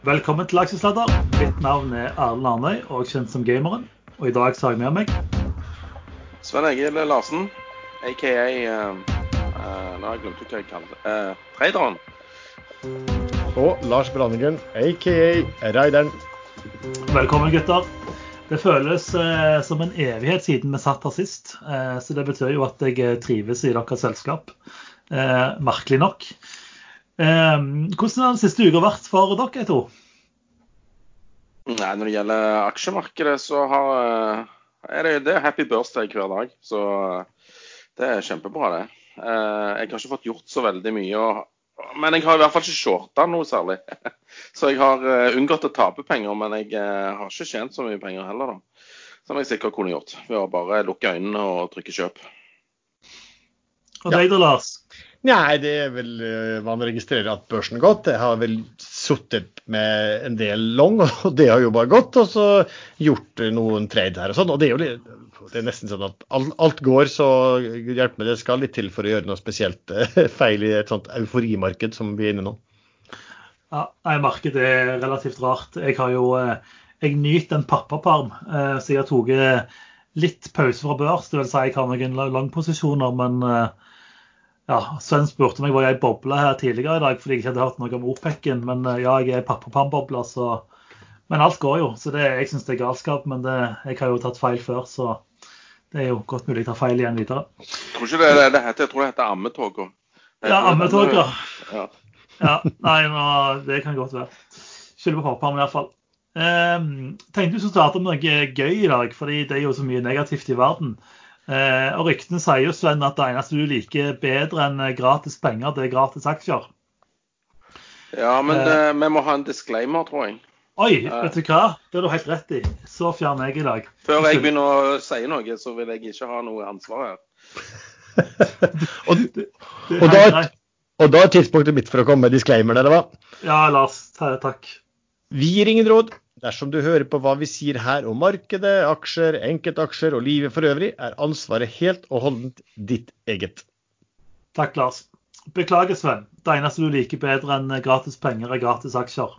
Velkommen til Aksjesladder. Mitt navn er Erlend Arnøy, og kjent som Gameren. Og i dag så har jeg med meg Sven Egil Larsen, aka uh, uh, Nå har jeg glemt hva jeg kaller det. Uh, traderen. Og Lars Brandegren, aka Raideren. Velkommen, gutter. Det føles uh, som en evighet siden vi satt her sist. Eh, så det betyr jo at jeg eh, trives i deres selskap. Eh, merkelig nok. Eh, hvordan har den siste uka vært for dere to? Nei, Når det gjelder aksjemarkedet, så har, eh, er det, det er happy birthday hver dag. Så eh, det er kjempebra, det. Eh, Jeg har ikke fått gjort så veldig mye. Og, men jeg har i hvert fall ikke shorta noe særlig. Så jeg har unngått å tape penger, men jeg har ikke tjent så mye penger heller, da. Som jeg sikkert kunne gjort ved å bare lukke øynene og trykke kjøp. Og deg da, Lars? Nei, det er vel eh, Man registrerer at børsen har gått. Jeg har vel sittet med en del long, og det har jo bare gått. Og så gjort eh, noen trade her og sånn. Og det er jo det er nesten sånn at alt, går, så hjelp meg, det skal litt til for å gjøre noe spesielt eh, feil i et sånt euforimarked som vi er inne i nå. Ja, nei, Markedet er relativt rart. Jeg har jo jeg nyter en pappaperm, eh, så jeg har tatt litt pause fra børs. Det vil si jeg har noen langposisjoner, men ja, Sven spurte meg var jeg i boble her tidligere i dag fordi jeg ikke hadde hørt noe om OPEC-en. Men eh, ja, jeg er i pappapermbobla, så Men alt går jo. Så det, jeg syns det er galskap. Men det, jeg har jo tatt feil før, så det er jo godt mulig jeg tar feil igjen videre. Jeg tror ikke det, det, det heter, jeg tror det heter ammetog. Ja, ammetog, ja. ja. Ja, nei, nå, det kan godt være. Skylder på pappapermen iallfall. Um, tenkte vi skulle starte med noe gøy i dag, fordi det er jo så mye negativt i verden. Uh, og ryktene sier jo Sven, at det eneste du liker bedre enn gratis penger, det er gratis aksjer. Ja, men Eh. eh, vi må ha en disclaimer, tror jeg. Oi, vet du hva? Det har du helt rett i. Så fjern jeg i dag. Før jeg begynner å si noe, så vil jeg ikke ha noe ansvar her. Og, Og da- og da er tidspunktet mitt for å komme med disclaimer, eller hva? Ja, Lars. Takk. Vi gir ingen råd. Dersom du hører på hva vi sier her om markedet, aksjer, enkeltaksjer og livet for øvrig, er ansvaret helt og holdent ditt eget. Takk, Lars. Beklager, Sven. Det eneste du liker bedre enn gratis penger, er gratis aksjer.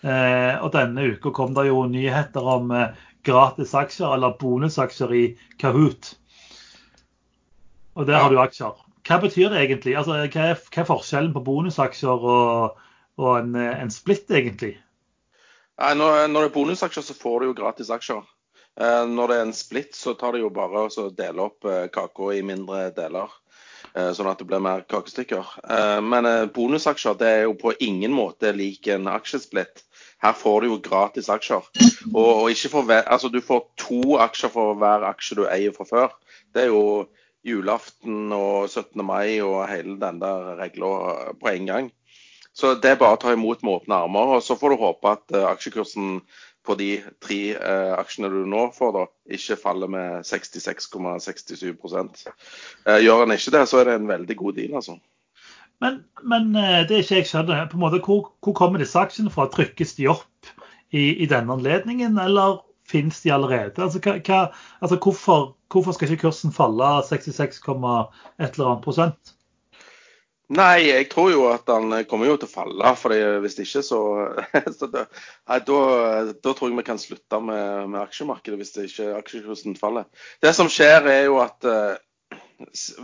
Eh, og denne uka kom det jo nyheter om eh, gratis aksjer, eller bonusaksjer i Kahoot. Og der har du aksjer. Hva betyr det egentlig? Altså, hva, er, hva er forskjellen på bonusaksjer og, og en, eh, en split, egentlig? Nei, når, når det er bonusaksjer, så får du jo gratis aksjer. Eh, når det er en split, så tar det jo bare å dele opp eh, kaka i mindre deler. eh, Sånn at det blir mer kakestykker. Eh, Men eh, bonusaksjer det er jo på ingen måte lik en aksjesplitt. Her får du jo gratis aksjer. Og, og for altså du får to aksjer for hver aksje du eier fra før. Det er jo julaften og 17. mai og hele den der regla på en gang. Så det er bare å ta imot med åpne armer. Og så får du håpe at eh, aksjekursen på de tre eh, aksjene du nå får, da, ikke faller med 66,67 eh, Gjør den ikke det, så er det en veldig god deal, altså. Men, men eh, det er ikke jeg skjønner. på en måte, Hvor, hvor kommer disse aksjene fra? Trykkes de opp i, i denne anledningen, eller finnes de allerede? Altså, hva, altså hvorfor, hvorfor skal ikke kursen falle 66, et eller annet prosent? Nei, jeg tror jo at den kommer jo til å falle. for Hvis ikke, så, så da, da, da tror jeg vi kan slutte med, med aksjemarkedet hvis det ikke aksjekursen faller. Det som skjer, er jo at uh,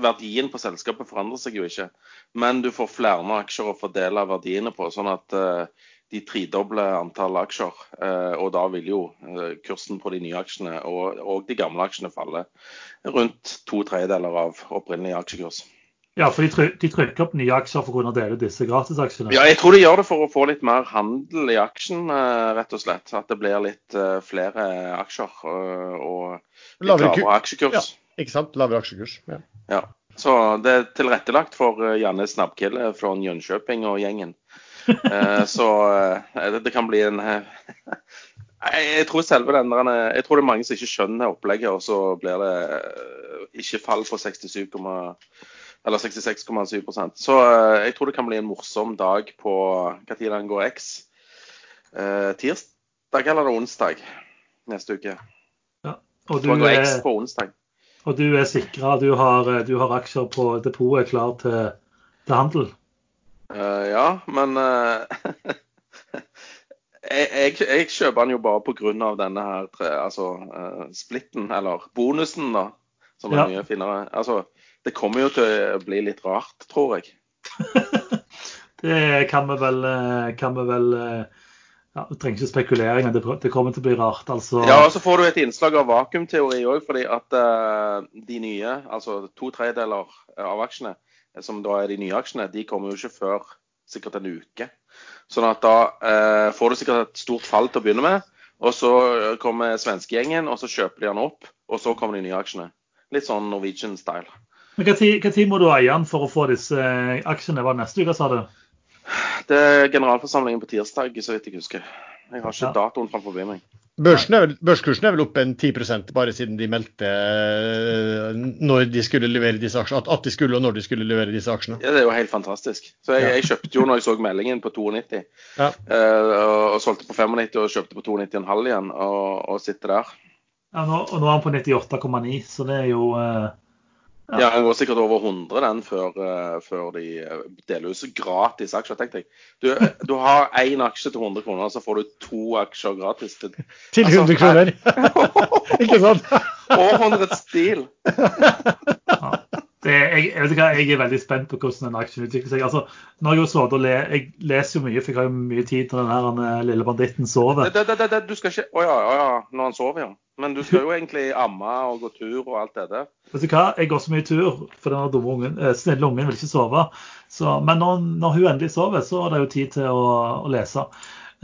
verdien på selskapet forandrer seg jo ikke. Men du får flere aksjer å fordele verdiene på. sånn at uh, de tredobler antall aksjer. Uh, og da vil jo eh, kursen på de nye aksjene og, og de gamle aksjene falle rundt to tredjedeler av opprinnelig aksjekurs. Ja, for de, de trykker opp nye aksjer for å kunne dele disse gratisaksjene. Ja, jeg tror de gjør det for å få litt mer handel i aksjen, eh, rett og slett. At det blir litt eh, flere aksjer eh, og litt Lavere aksjekurs. Ja. Ikke sant? Lavere aksjekurs. Ja. Ja. Så det er tilrettelagt for Janne Snabbkille fra Jönköping og gjengen. Eh, Så det, kan bli en Jeg tror selve den der, Jeg tror det er mange som ikke skjønner opplegget, og så blir det ikke fall på 67, eller 66,7% Så eh, jeg tror det kan bli en morsom dag på hva tid den går X. Eh, tirsdag eller onsdag neste uke. Og du, går X på onsdag. og du er sikra, du, har- du har aksjer på depotet klar til, til handel? Uh, ja, men uh, jeg, jeg, jeg kjøper den jo bare pga. denne her tre- altså, uh, splitten, eller bonusen, da. Som er Ja. mye finere. Altså, det kommer jo til å bli litt rart, tror jeg. Det kan vi vel, eh, kan vi vel eh, ja, Vi trenger ikke spekulering, men det, det kommer til å bli rart. altså. Ja, og så får du et innslag av vakuumteori òg, fordi at uh, de nye, altså to tredjedeler av aksjene, som da er de nye aksjene, de kommer jo ikke før sikkert en uke. Sånn at da uh, får du sikkert et stort fall til å begynne med. Og så kommer svenskegjengen, og så kjøper de den opp. Og så kommer de nye aksjene. Litt sånn Norwegian-style. Men Hva tid, må du eie den for å få disse eh, aksjene? Var det neste uke, sa du? Det er generalforsamlingen på tirsdag, så vidt jeg husker. Jeg har ikke Ja. datoen framfor meg. Børsen er vel, børskursen er vel opp en 10% bare siden de meldte eh, når de skulle levere disse aksjene, at, at de skulle og når de skulle levere disse aksjene. Ja, det er jo helt fantastisk. Så jeg, Ja. jeg kjøpte jo når jeg så meldingen på 92, Ja. eh, og, og solgte på 95 og kjøpte på 92,5 igjen, og, og sitter der. Ja, nå, og nå er han på 98,9, så det er jo eh, Ja. Ja, Den går sikkert over 100 den før, eh, før de eh, deler ut gratis aksjer. Tenk deg. Du, du har én aksje til 100 kroner, så får du to aksjer gratis. til Til Altså, 100 kroner! Ikke sant? Århundrets stil. ja. det, jeg, jeg, vet ikke, hva, jeg er veldig spent på hvordan den aksjen utvikler seg. Altså, når Jeg har og le, jeg leser jo mye, for jeg har jo mye tid til den her eh, lille banditten sover. Det, det, det, det, du skal ikke Å ja, oh, ja, når han sover, ja. Men du skal jo egentlig amme og gå tur og alt det der. Vet du hva, Jeg går så mye tur, for den dumme ungen, eh, snille ungen vil ikke sove. Så, men når, når hun endelig sover, så er det jo tid til å, å lese.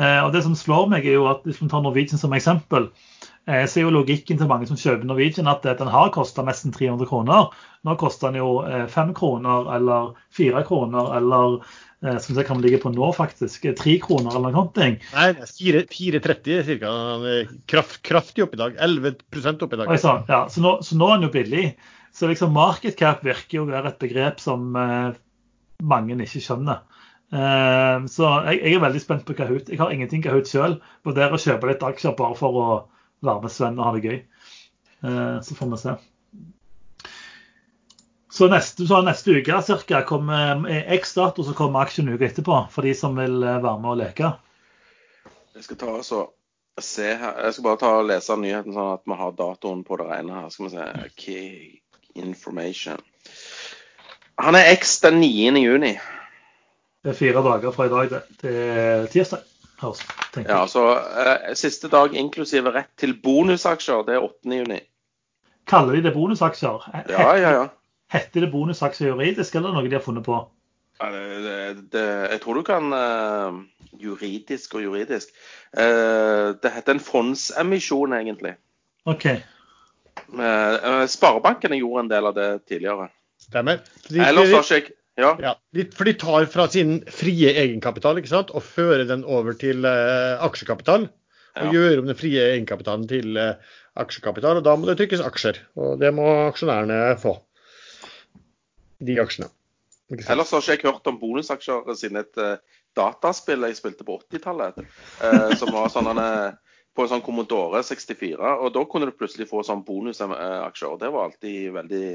Eh, og Det som slår meg, er jo at hvis vi tar Norwegian som eksempel, eh, så er jo logikken til mange som kjøper Norwegian at eh, den har kosta nesten 300 kroner. Nå koster den jo eh, 5 kroner eller 4 kroner eller eh, det kan ligge på nå, faktisk. 3 kroner eller noe sånt. Nei, det er fire- 4,30 ca. Kraft, kraftig opp i dag. 11 opp i dag. Så, ja, så, nå, så nå er den jo billig. Så liksom market cap virker jo å være et begrep som eh, mange ikke skjønner. Eh, så jeg, jeg er veldig spent på Kahoot. Jeg har ingenting Kahoot sjøl. Vurderer å kjøpe litt aksjer bare for å være med Sven og ha det gøy. Eh, så får vi se. Så neste, så neste uke cirka, kommer eh, X-dato, så kommer aksjen uka etterpå. For de som vil eh, være med og leke. Jeg skal ta og se her. Jeg skal bare ta og lese nyheten sånn at vi har datoen på det rene her. Skal vi se. Key information. Han er X den 9. juni. Det er fire dager fra i dag det, til tirsdag. Tenker Ja, så eh, Siste dag inklusive rett til bonusaksjer, det er 8. juni. Kaller de det bonusaksjer? Ja, ja, ja. Heter det bonusaksjer juridisk, eller noe de har funnet på? Det, det, det, jeg tror du kan eh, Juridisk og juridisk. Eh, det heter en fondsemisjon, egentlig. OK. Eh, Sparebankene gjorde en del av det tidligere. Stemmer. De, Ellers har ikke jeg Ja. ja, for de tar fra sin frie egenkapital ikke sant? og fører den over til aksjekapital. Og Ja. gjør om den frie egenkapitalen til aksjekapital. Og da må det trykkes aksjer. Og det må aksjonærene få de aksjene. Ellers har ikke jeg hørt om bonusaksjer siden et eh, dataspill jeg spilte på 80-tallet. Eh, som var sånn eh, på en sånn Commodore 64. Og da kunne du plutselig få sånn bonusaksjer. Og det var alltid veldig,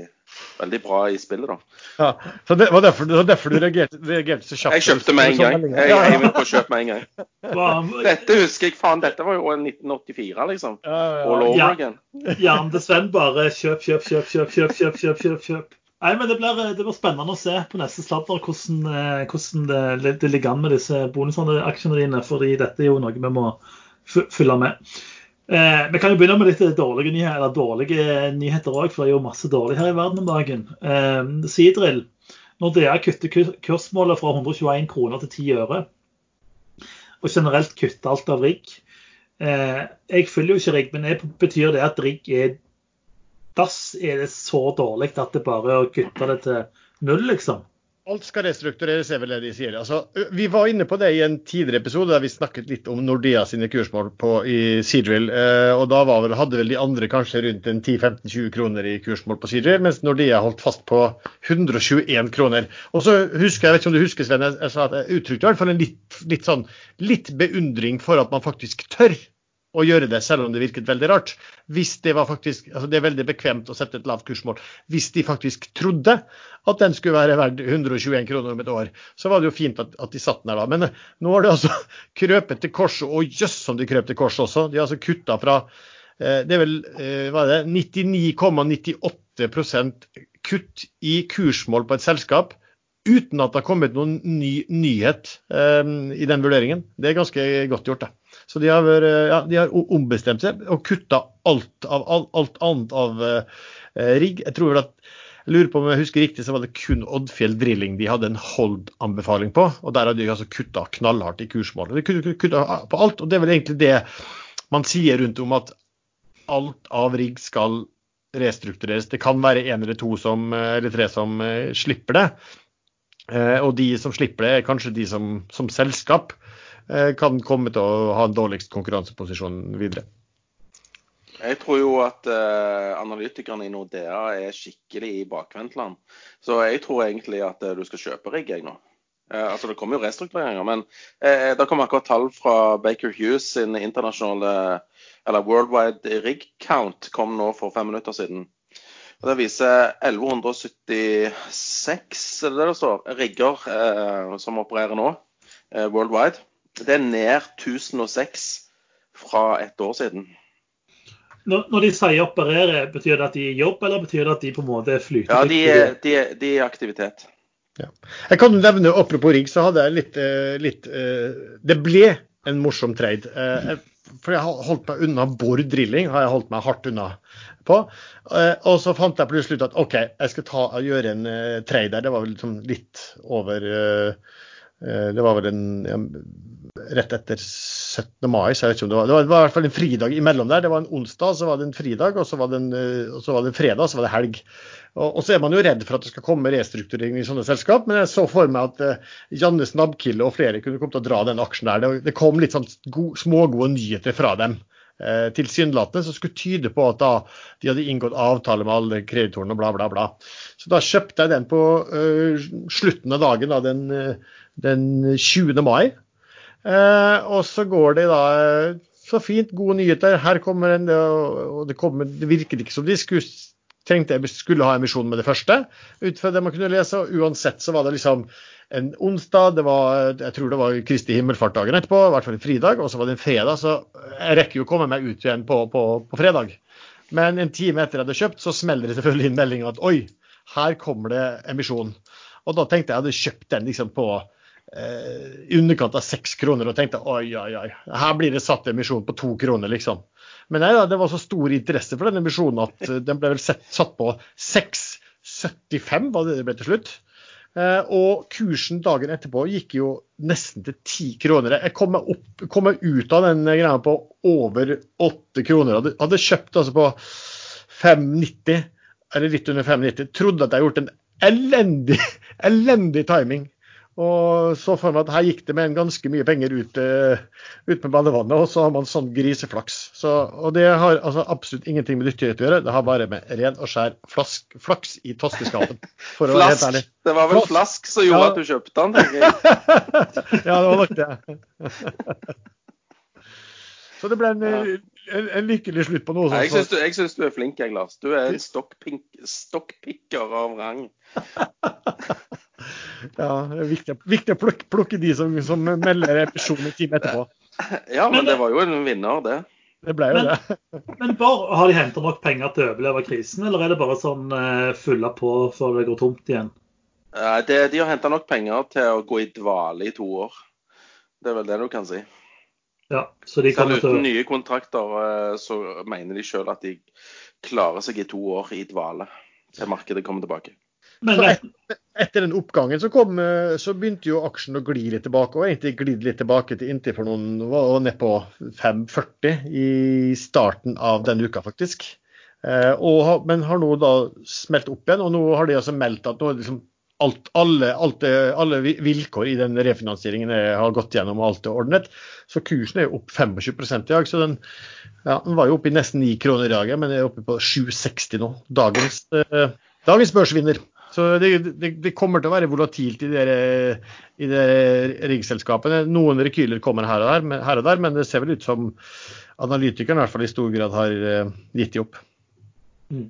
veldig bra i spillet, da. Ja, så det var derfor, det var derfor du reagerte, reagerte, så kjapt? Jeg kjøpte med en sånn gang. Jeg, jeg, jeg på kjøp med en gang. Dette husker jeg, faen. Dette var jo 1984, liksom. All over again. Jan Sven bare kjøp, kjøp, kjøp, kjøp, kjøp, kjøp, kjøp, kjøp. kjøp. Nei, men Det blir, det blir spennende å se på neste sladder hvordan, eh, hvordan det, det ligger an med disse bonusaksjene dine. fordi dette er jo noe vi må følge med. Eh, vi kan jo begynne med litt dårlige nyheter, dårlige nyheter òg, for det er jo masse dårlig her i verden om dagen. Eh, Sidrill. Nordea kutter kursmålet fra 121 kroner til 10 øre. Og generelt kutter alt av rigg. Eh, jeg følger jo ikke rigg, men det betyr det at rigg er dass? Er det så dårlig at det bare er å kutte det til null, liksom? Alt skal restruktureres, er vel det de sier. Altså, vi var inne på det i en tidligere episode der vi snakket litt om Nordea sine kursmål på, i Seadrill. Eh, og da vel, hadde vel de andre kanskje rundt en 10-15-20 kroner i kursmål på Seadrill, mens Nordea holdt fast på 121 kroner. Og så husker jeg, vet ikke om du husker Sven, jeg, jeg sa at jeg uttrykte i hvert fall en litt, litt sånn litt beundring for at man faktisk tør å gjøre det, selv om det virket veldig rart. Hvis Det var faktisk, altså det er veldig bekvemt å sette et lavt kursmål. Hvis de faktisk trodde at den skulle være verdt 121 kroner om et år, så var det jo fint at, at de satt den der da. Men eh, nå har de altså krøpet til korset, og jøss som de krøp til korset også. De har altså kutta fra eh, det er vel eh, hva er det, 99,98% kutt i kursmål på et selskap uten at det har kommet noen ny nyhet um, i den vurderingen. Det er ganske godt gjort. det. Så de har, vært, ja, de har ombestemt seg og kutta alt, av, alt annet av uh, rigg. Jeg tror at jeg lurer på om jeg husker riktig, så var det kun Oddfjell Drilling de hadde en hold-anbefaling på. og Der har de altså kutta knallhardt i kursmålet. De kutta på alt, og det er vel egentlig det man sier rundt om at alt av rigg skal restruktureres. Det kan være en eller to som, eller tre som uh, slipper det. Eh, og de som slipper det, er kanskje de som som selskap eh, kan komme til å ha en dårligst konkurranseposisjon videre. Jeg tror jo at uh, analytikerne i Nordea er skikkelig i bakvendtland. Så jeg tror egentlig at uh, du skal kjøpe rigg jeg nå. Uh, altså Det kommer jo restruktureringer, men det kommer akkurat tall fra Baker Hughes sin internasjonale, eller worldwide rig count kom nå for fem minutter siden. Og Det viser 1176 er det det står, rigger eh, som opererer nå, eh, worldwide. Det er ned 1006 fra ett år siden. Når, når, de sier operere, betyr det at de er i jobb, eller betyr det at de på en måte flyter? Ja, de er, de er, de er i aktivitet. Ja. Jeg kan nevne, Apropos rigg, så hadde jeg litt, eh, litt uh, Det ble en morsom trade. Uh, for jeg har holdt meg unna Bård Drilling, har jeg holdt meg hardt unna på. Eh, og så fant jeg plutselig ut at OK, jeg skal ta, gjøre en trade der. Det var vel liksom litt over Det var vel en ja, rett etter 17. mai, så jeg vet ikke om det var Det var, det var i hvert fall en fridag imellom der. Det var en onsdag, så var det en fridag, og så var det en, så var det en fredag, så var det helg. Og, så er man jo redd for at det skal komme restrukturering i sånne selskap, men jeg så for meg at Janne Snabbkille og flere kunne komme til å dra den aksjen der. Det, det kom litt sånn god, smågode nyheter fra dem eh, tilsynelatende, som skulle tyde på at da de hadde inngått avtale med alle kreditorene og bla, bla, bla. Så da kjøpte jeg den på uh, slutten av dagen, da, den, eh, den 20. mai. Uh, og så går det da så fint, gode nyheter. Her kommer en, og det, kommer, det virket ikke som de skulle tenkte jeg skulle ha emisjon med det første, ut fra det man kunne lese. og Uansett så var det liksom en onsdag, det var, jeg tror det var Kristi himmelfartdagen etterpå, i hvert fall en fridag, og så var det en fredag. Så jeg rekker jo å komme meg ut igjen på, på, på fredag. Men en time etter jeg hadde kjøpt, så smeller det selvfølgelig inn melding at oi, her kommer det emisjon. Og da tenkte jeg at jeg hadde kjøpt den liksom på eh, i underkant av seks kroner og tenkte oi, oi, oi, her blir det satt emisjon på to kroner, liksom. Men nei, det var så stor interesse for den emisjonen at eh, den ble vel satt på 6,75 var det det ble til slutt. Eh, og kursen dagen etterpå gikk jo nesten til 10 kroner. Jeg kom meg, opp, kom meg ut av den greia på over 8 kroner. Hadde, hadde kjøpt altså på 5,90 eller litt under 5,90. Trodde at jeg hadde gjort en elendig, elendig timing. Og så for meg at her gikk det med en ganske mye penger ut, uh, ut med badevannet, og så har man sånn griseflaks. Så, og det har altså absolutt ingenting med dyktighet å gjøre, det har bare med ren og skjær flask, flaks i toskeskapet. For å flask. ærlig. det var vel flask, flask som gjorde ja. at du kjøpte den, tenker jeg. ja, det var nok det. så det ble en, en, en, lykkelig slutt på noe sånt. Jeg syns du, du, er flink, jeg, Lars. Du er en stokkpikker av rang. Ja, det er viktig, viktig å plukke, plukke, de som, som melder episjon en time etterpå. Ja, men det var jo en vinner, det. Det ble jo men, det. men bare, Har de henta nok penger til å overleve krisen, eller er det bare sånn uh, fylle på før det går tomt igjen? Uh, det, de har henta nok penger til å gå i dvale i to år. Det er vel det du kan si. Ja, så de Selv uten til... nye kontrakter uh, så mener de sjøl at de klarer seg i to år i dvale til markedet kommer tilbake. Men, et, etter den oppgangen så, kom, eh, så, begynte jo aksjen å gli litt tilbake, og egentlig glidd litt tilbake til inntil for noen var ned på 5,40 i starten av denne uka, faktisk. Eh, og, men har nå da smelt opp igjen, og nå har de altså meldt at nå er liksom alt, alle, alt, alle, vilkår i den refinansieringen har gått gjennom, og alt er ordnet. Så kursen er jo opp 25 i dag. så den, ja, den var jo oppe i nesten 9 kroner i dag, men er oppe på 7,60 nå. Dagens, eh, dagens børsvinner. Så det, det, det, kommer til å være volatilt i de, i de riggselskapene. Noen rekyler kommer her og, der, her og, der, men det ser vel ut som analytikeren i hvert fall i stor grad har uh, gitt de opp. Mm.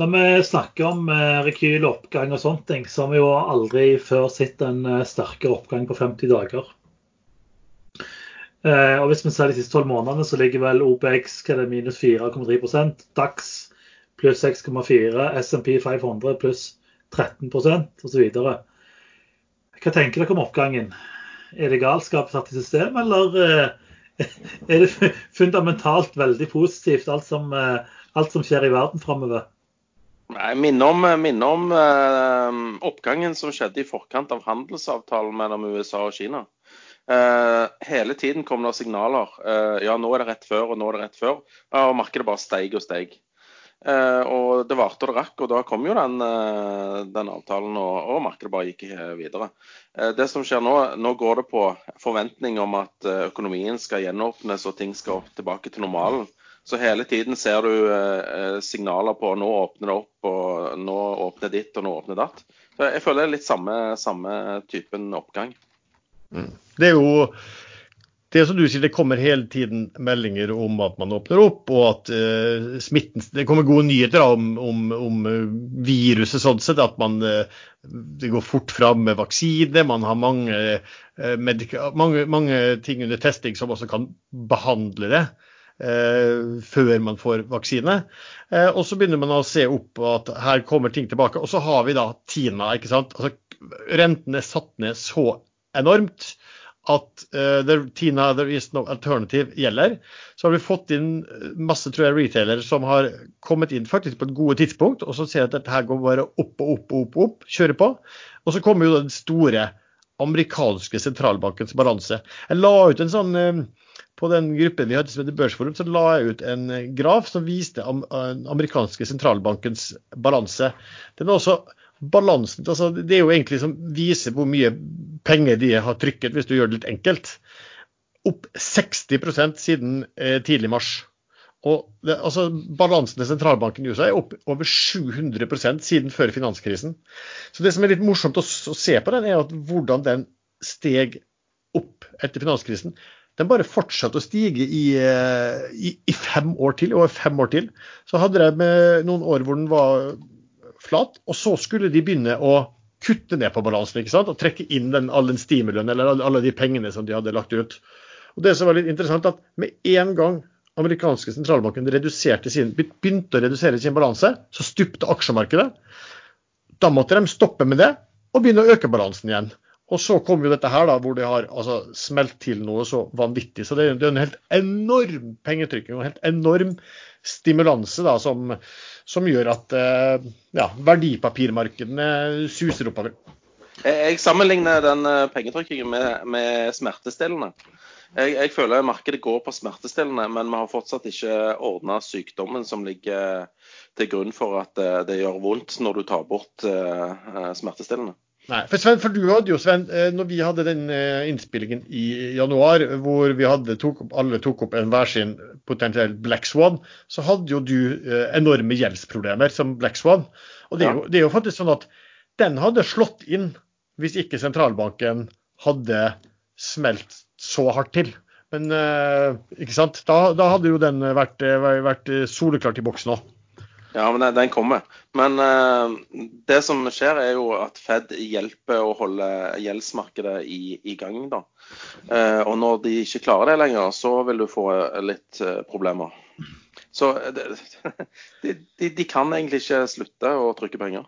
Når vi snakker om eh, rekyl, oppgang og sånne ting, så har vi jo aldri før sett en eh, sterkere oppgang på 50 dager. Eh, og Hvis vi ser de siste tolv månedene, så ligger vel OPX hva er minus 4,3% DAX pluss 6,4 SMP 500 pluss 13% osv. Hva tenker dere om oppgangen? Er det galskap satt i system, eller eh, er det fundamentalt veldig positivt, alt som, eh, alt som skjer i verden framover? Jeg minner om, minner om eh, oppgangen som skjedde i forkant av handelsavtalen mellom USA og Kina. Eh, hele tiden kom det signaler. Eh, ja, nå er det rett før, og nå er det rett før. Og markedet bare steig og steig. Eh, og det varte og det rakk, og da kom jo den, eh, den avtalen, og, og, markedet bare gikk eh, videre. det som skjer nå, nå går det på forventning om at økonomien skal gjenåpnes og ting skal tilbake til normalen. Så hele tiden ser du signaler på nå åpner det opp, og nå åpner ditt, og nå åpner datt. Så jeg føler det er litt samme, samme typen oppgang. Mm. Det er jo det som du sier, det kommer hele tiden meldinger om at man åpner opp, og at uh, smitten Det kommer gode nyheter om, om, om eh, viruset sånn sett. At man uh, det går fort fram med vaksine. Man har mange, uh, mange, mange, ting under testing som også kan behandle det. Eh, før man får vaksine. Eh, og så begynner man å se opp at her kommer ting tilbake. Og så har vi da Tina. ikke sant? Altså, Renten er satt ned så enormt at uh, the, Tina there is no alternative gjelder. Så har vi fått inn masse tror jeg, retailere som har kommet inn faktisk på et gode tidspunkt, og så ser at dette her går bare opp og opp og opp, opp kjører på. Og så kommer jo den store amerikanske sentralbankens balanse. Jeg la ut en sånn uh, på den gruppen vi hadde som heter Børsforum, så la jeg ut en eh, graf som viste den amerikanske sentralbankens balanse. Den er også balansen, altså Det er jo egentlig som viser hvor mye penger de har trykket, hvis du gjør det litt enkelt. Opp 60 siden eh, tidlig mars. Og det, altså Balansen til sentralbanken i USA er opp over 700 siden før finanskrisen. Så Det som er litt morsomt å, å se på den, er at hvordan den steg opp etter finanskrisen den bare fortsatte å stige i, eh, i, i, fem år til. Over fem år til. Så hadde de noen år hvor den var flat, og så skulle de begynne å kutte ned på balansen ikke sant? og trekke inn den, all den stimulien eller alle de pengene som de hadde lagt ut. Og det som var litt interessant at Med en gang amerikanske sentralbanken sin, begynte å redusere sin balanse, så stupte aksjemarkedet. Da måtte de stoppe med det og begynne å øke balansen igjen. Og så kom jo dette her, da, hvor det har altså, smelt til noe så vanvittig. Så det, det er en helt enorm pengetrykking og en helt enorm stimulanse da, som, som gjør at eh, ja, verdipapirmarkedene suser oppover. Jeg sammenligner den eh, pengetrykkingen med, med smertestillende. Jeg, jeg, føler markedet går på smertestillende, men vi har fortsatt ikke ordna sykdommen som ligger til grunn for at det, eh, gjør vondt når du tar bort smertestillende. Nei, for Sven, for du hadde jo, Sven, eh, når vi hadde den eh, innspillingen i januar, hvor vi hadde, tok opp, alle tok opp en hver sin potensiell Black Swan, så hadde jo du eh, enorme gjeldsproblemer som Black Swan. Og det er, jo, det er jo faktisk sånn at den hadde slått inn hvis ikke sentralbanken hadde smelt så hardt til. Men ikke sant? Da, da hadde jo den vært, vært soleklart i boksen òg. Ja, men den kommer. Men uh, det som skjer, er jo at Fed hjelper å holde gjeldsmarkedet i, i gang. da. Uh, og når de ikke klarer det lenger, så vil du få litt uh, problemer. Så de, de, de, kan egentlig ikke slutte å trykke penger.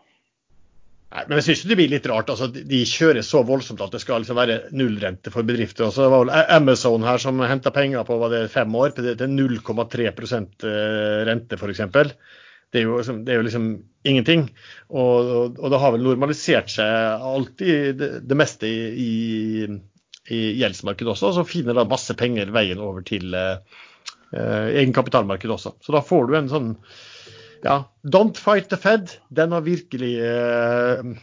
Nei, men jeg syns det blir litt rart. altså De kjører så voldsomt at det skal liksom være nullrente for bedrifter. Altså, det var vel Amazon her som henta penger på var det fem år til 0,3% rente, f.eks det er jo, liksom, det er jo liksom ingenting. Og, og, og, det har vel normalisert seg alltid det, det meste i, i, i, gjeldsmarkedet også. Så finner da masse penger veien over til eh, eh, egenkapitalmarkedet også. Så da får du en sånn ja, Don't fight the Fed. Den har virkelig eh,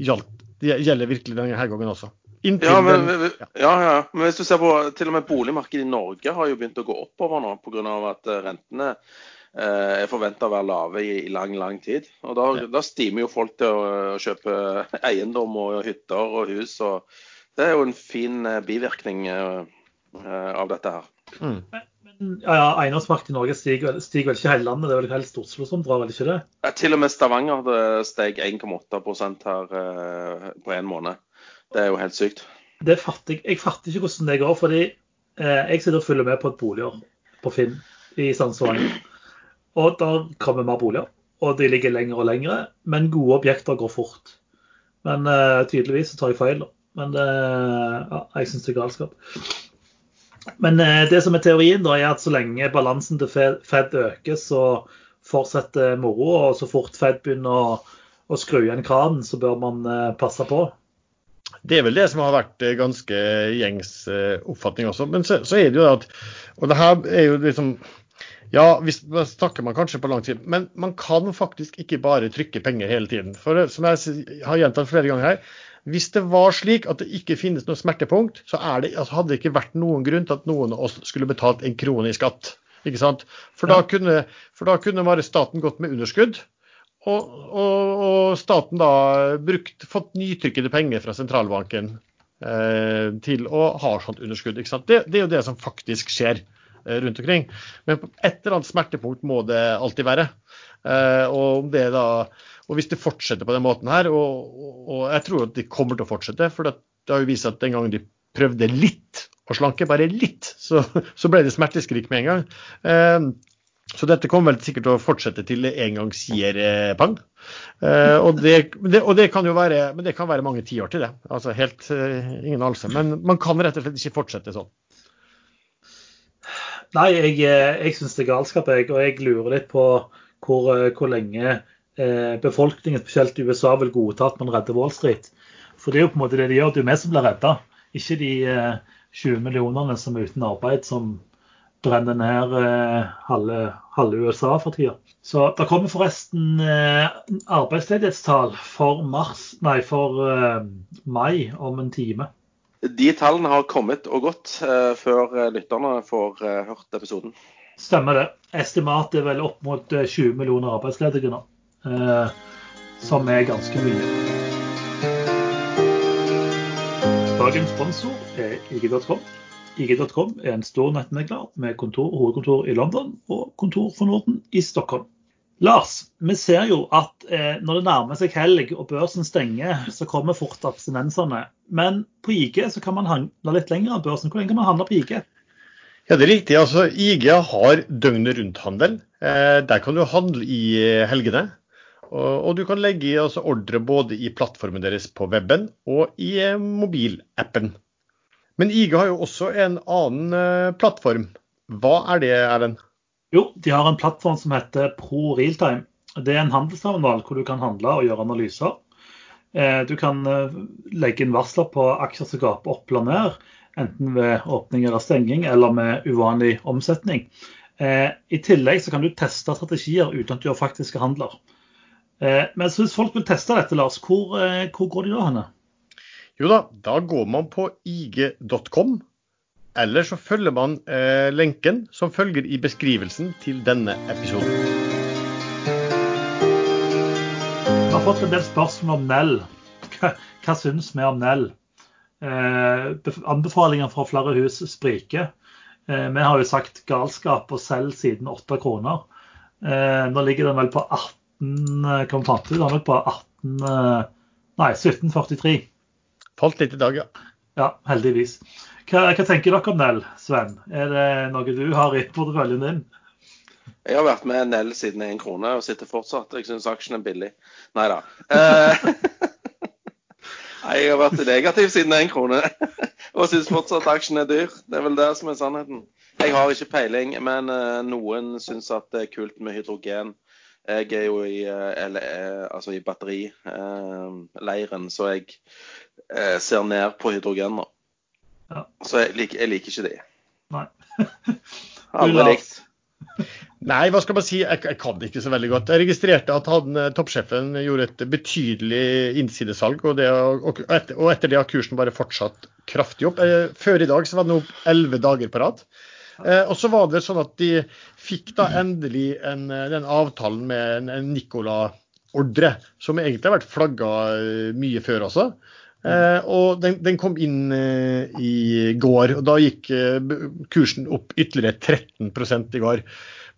gjaldt. Det gjelder virkelig denne gangen også. Ja men, ja. ja, ja. men, hvis du ser på til og med boligmarkedet i Norge har jo begynt å gå oppover nå pga. at eh, rentene er eh, forventa å være lave i, lang, lang tid. Og da, ja. da, stimer jo folk til å, kjøpe eiendom og hytter og hus. og Det er jo en fin eh, bivirkning eh, av dette her. Mm. Ja, ja, Eiendomsmarkedet i Norge stiger, vel- stiger vel ikke hele landet, det er vel helst Oslo som drar, vel ikke det? Ja, Til og med Stavanger det steg 1,8 her eh, på en måned. Det er jo helt sykt. Det fatter jeg, jeg fatter ikke hvordan det går, fordi eh, jeg sitter og følger med på et boliger på Finn i Sandsvangen. Og der kommer mer boliger, og de ligger lenger og lengre, men gode objekter går fort. Men uh, tydeligvis tar jeg feil. Men uh, ja, jeg syns det er galskap. Men uh, det som er teorien, da, er at så lenge balansen til Fed, øker, så fortsetter moroa. Og så fort Fed begynner å, å skru igjen kranen, så bør man passe på. Det er vel det som har vært ganske gjengs oppfatning også. Men så, så er det jo det at Og det her er jo liksom Ja, hvis, snakker man kanskje på lang tid, men man kan faktisk ikke bare trykke penger hele tiden. For som jeg har gjentatt flere ganger her, hvis det var slik at det ikke finnes noe smertepunkt, så er det, altså hadde det ikke vært noen grunn til at noen av oss skulle betalt en krone i skatt. Ikke sant? For da kunne, for da kunne bare staten gått med underskudd. Og, og, og staten da brukt, fått nytrykkede penger fra sentralbanken eh, til å ha sånt underskudd. Ikke sant? Det, det er jo det som faktisk skjer eh, rundt omkring. Men et eller annet smertepunkt må det alltid være. Eh, og, om det da, og hvis det fortsetter på den måten her, og, og, jeg tror at det kommer til å fortsette, for det, har jo vist at den gangen de prøvde litt å slanke, bare litt, så, så ble det smerteskrik med en gang. Eh, så dette kommer vel sikkert til å fortsette til det en gang sier eh, pang. Eh, og, det, det, og det kan jo være men det kan være mange tiår til det. Altså helt eh, ingen anelse. Men man kan rett og slett ikke fortsette sånn. Nei, jeg, eh, jeg syns det er galskap, jeg. Og jeg lurer litt på hvor, eh, hvor lenge eh, befolkningen, spesielt i USA, vil godta at man redder Wall Street. For det er jo på en måte det de gjør. Det er jo vi som blir redda, ikke de eh, 20 millionene som er uten arbeid, som brenner ned eh, halve, halve USA for tida. Så det kommer forresten eh, arbeidsledighetstall for mars, nei, for eh, mai om en time. De tallene har kommet og gått eh, før eh, lytterne får eh, hørt episoden. Stemmer det. Estimatet er vel opp mot eh, 20 millioner arbeidsledige nå. Som er ganske mye. Dagens sponsor er IG.com. IG.com er en stor nettmegler med kontor, hovedkontor i London og kontor for Norden i Stockholm. Lars, vi ser jo at eh, når det nærmer seg helg og børsen stenger, så kommer fort abstinensene. Men på IG så kan man handle litt lenger enn børsen. Hvor lenge kan man handle på IG? Ja, det er riktig. Altså, IG har døgnet rundt-handel. Eh, der kan du handle i eh, helgene. Og, og du kan legge i altså, ordre både i plattformen deres på weben og i eh, mobilappen. Men IG har jo også en annen eh, plattform. Hva er det, Erlend? Jo, de har en plattform som heter Pro Realtime. Det er en handelsterminal hvor du kan handle og gjøre analyser. Eh, Du kan eh, legge inn varsler på aksjer som gaper opp eller ned, enten ved åpning eller stenging, eller med uvanlig omsetning. Eh, I tillegg så kan du teste strategier uten at du gjør faktiske handler. Men hvis folk vil teste dette, Lars, hvor, hvor går de da henne? Jo da, da går man på ig.com. Eller så følger man eh, lenken som følger i beskrivelsen til denne episoden. Vi har fått en del spørsmål om Nell. Hva, hva syns vi om Nell? Eh, anbefalinger fra flere hus spriker. Eh, vi har jo sagt galskap og selg siden åtte kroner. Eh, nå ligger den vel på 18 eh, Hva fant vi? Den er nok på 18 eh, Nei, 1743. Falt litt i dag, ja. Ja, heldigvis. Hva, hva tenker dere om Nell, Sven? Er det noe du har i porteføljen din? Jeg har vært med Nell siden én krone og sitter fortsatt. Jeg syns aksjen er billig. Nei da. Eh, jeg har vært negativ siden én krone og syns fortsatt aksjen er dyr. Det er vel det som er sannheten. Jeg har ikke peiling, men eh, noen syns at det er kult med hydrogen. Jeg er jo i, eh, altså i batterileiren, så jeg ser ned på hydrogen nå. Ja. Så jeg liker, jeg liker ikke det. Nei. Lars? likt. Nei, hva skal man si, jeg, jeg kan det ikke så veldig godt. Jeg registrerte at han, eh, toppsjefen gjorde et betydelig innsidesalg, og, det, og, etter, og etter det har kursen bare fortsatt kraftig opp. Eh, Før i dag så var den opp elleve dager på rad. Eh, og så var det sånn at de fikk da endelig en, eh, den avtalen med en, en Nicola-ordre, som egentlig har vært flagga mye før også. Eh, og den, den, kom inn eh, i går, og da gikk eh, kursen opp ytterligere 13 i går.